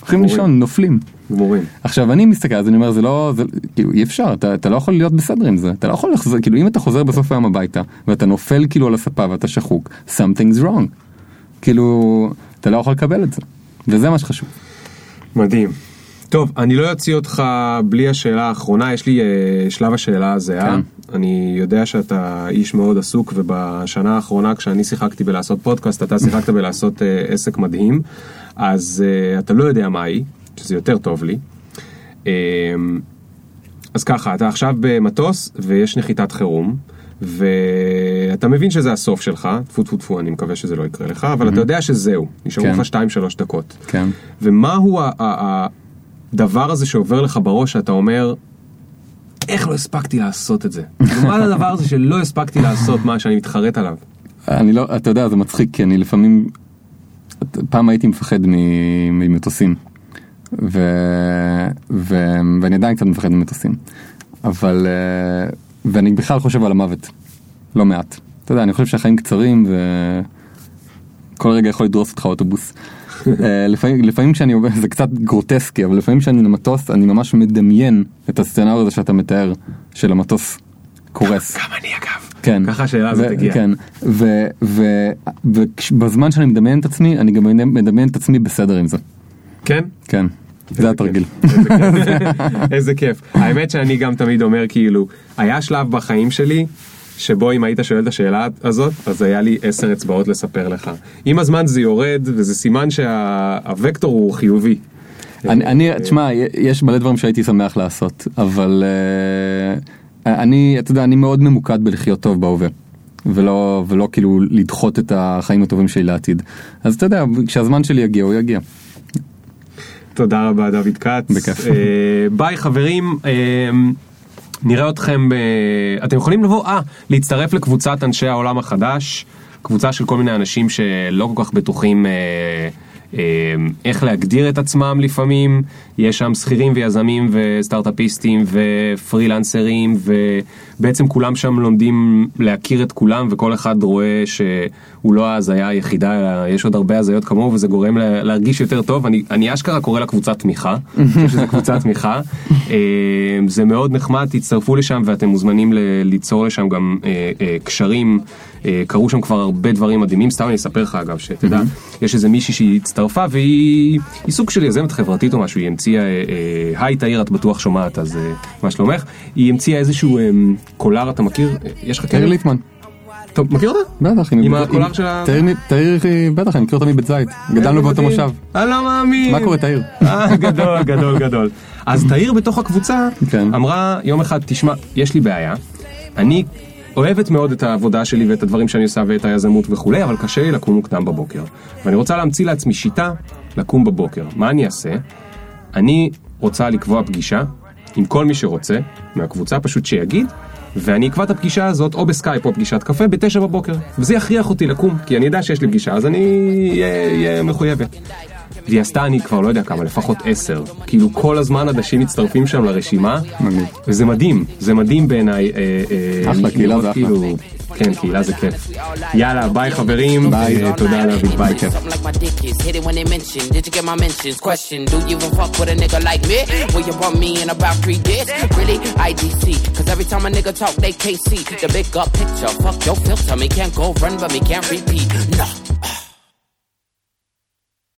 הולכים. לישון, נופלים. גמורים. עכשיו אני מסתכל אז אני אומר זה לא זה כאילו אי אפשר אתה, אתה לא יכול להיות בסדר עם זה אתה לא יכול לחזור כאילו אם אתה חוזר בסוף היום הביתה ואתה נופל כאילו על הספה ואתה שחוק something's wrong כאילו אתה לא יכול לקבל את זה וזה מה שחשוב. מדהים. טוב, אני לא אוציא אותך בלי השאלה האחרונה, יש לי uh, שלב השאלה הזהה. כן. אני יודע שאתה איש מאוד עסוק, ובשנה האחרונה כשאני שיחקתי בלעשות פודקאסט, אתה שיחקת בלעשות uh, עסק מדהים, אז uh, אתה לא יודע מהי, שזה יותר טוב לי. Um, אז ככה, אתה עכשיו במטוס ויש נחיתת חירום, ואתה מבין שזה הסוף שלך, טפו טפו טפו, אני מקווה שזה לא יקרה לך, אבל אתה יודע שזהו, נשארו כן. לך 2-3 דקות. כן. ומהו הדבר הזה שעובר לך בראש שאתה אומר, איך לא הספקתי לעשות את זה? מה הדבר הזה שלא הספקתי לעשות מה שאני מתחרט עליו? אני לא אתה יודע זה מצחיק כי אני לפעמים פעם הייתי מפחד ממטוסים ו... ו... ואני עדיין קצת מפחד ממטוסים אבל אה, ואני בכלל חושב על המוות לא מעט אתה יודע אני חושב שהחיים קצרים וכל רגע יכול לדרוס אותך אוטובוס. אה, לפעמים, לפעמים כשאני עובר, זה קצת גרוטסקי, אבל לפעמים כשאני למטוס, אני ממש מדמיין את הסצנריו הזה שאתה מתאר, של המטוס קורס. גם אני אגב. כן. ככה השאלה הזאת הגיעה. כן. ובזמן שאני מדמיין את עצמי, אני גם מדמיין את עצמי בסדר עם זה. כן? כן. זה התרגיל. [LAUGHS] איזה כיף. האמת שאני גם תמיד אומר כאילו, היה שלב בחיים שלי, שבו אם היית שואל את השאלה הזאת, אז היה לי עשר אצבעות לספר לך. עם הזמן זה יורד, וזה סימן שהווקטור הוא חיובי. אני, אני, תשמע, יש מלא דברים שהייתי שמח לעשות, אבל אה, אני, אתה יודע, אני מאוד ממוקד בלחיות טוב בהווה. ולא, ולא כאילו לדחות את החיים הטובים שלי לעתיד. אז אתה יודע, כשהזמן שלי יגיע, הוא יגיע. תודה רבה דוד כץ. בכיף. אה, ביי חברים, אה, נראה אתכם, ב... אתם יכולים לבוא, אה, להצטרף לקבוצת אנשי העולם החדש, קבוצה של כל מיני אנשים שלא כל כך בטוחים אה, איך להגדיר את עצמם לפעמים, יש שם שכירים ויזמים וסטארט-אפיסטים ופרילנסרים ובעצם כולם שם לומדים להכיר את כולם וכל אחד רואה שהוא לא ההזיה היחידה, אלא יש עוד הרבה הזיות כמוהו וזה גורם לה- להרגיש יותר טוב, אני, אני אשכרה קורא לה קבוצת תמיכה, אני חושב שזו קבוצת תמיכה, אה, זה מאוד נחמד, תצטרפו לשם ואתם מוזמנים ל- ליצור לשם גם אה, אה, קשרים, קרו שם כבר הרבה דברים מדהימים, סתם אני אספר לך אגב, שתדע, יש איזה מישהי שהיא הצטרפה והיא היא סוג של יזמת חברתית או משהו, היא המציאה, אה, אה, היי תאיר את בטוח שומעת אז אה, מה שלומך, היא המציאה איזשהו אה, קולר אתה מכיר, אה, יש לך קלר? ליטמן. טוב, מכיר אותה? בטח. עם הקולר של ה- תאיר בטח, אני מכיר אותה מבית זית. גדלנו באותו. מושב. אני לא מאמין. מה קורה תאיר? אה, גדול, גדול, גדול. אז תאיר בתוך הקבוצה כן. אמרה יום אחד, תשמע, יש לי בעיה, אני אוהבת מאוד את העבודה שלי ואת הדברים שאני עושה ואת היזמות וכולי, אבל קשה לי לקום מוקדם בבוקר. ואני רוצה להמציא לעצמי שיטה לקום בבוקר. מה אני אעשה? אני רוצה לקבוע פגישה עם כל מי שרוצה מהקבוצה, פשוט שיגיד, ואני אקבע את הפגישה הזאת או בסקייפ או פגישת קפה בתשע בבוקר. וזה יכריח אותי לקום, כי אני יודע שיש לי פגישה, אז אני אהיה מחויבת. והיא עשתה אני כבר לא יודע כמה, לפחות עשר. כאילו כל הזמן אנשים מצטרפים שם לרשימה. וזה מדהים, זה מדהים בעיניי. אה, אה, אחלה, קהילה זה אחלה. כאילו- כן, קהילה זה כיף. יאללה, ביי חברים, ביי. אה, תודה דוד, ביי, כיף. Something like my dick is hit it when they mention. Did you get my mentions? Question: Do you even fuck with a nigga like me? Will you bump me in about three days? Really? IDC. Cause every time a nigga talk, they can't see the big up picture. Fuck your filter, me can't go run, but me can't repeat. Nah.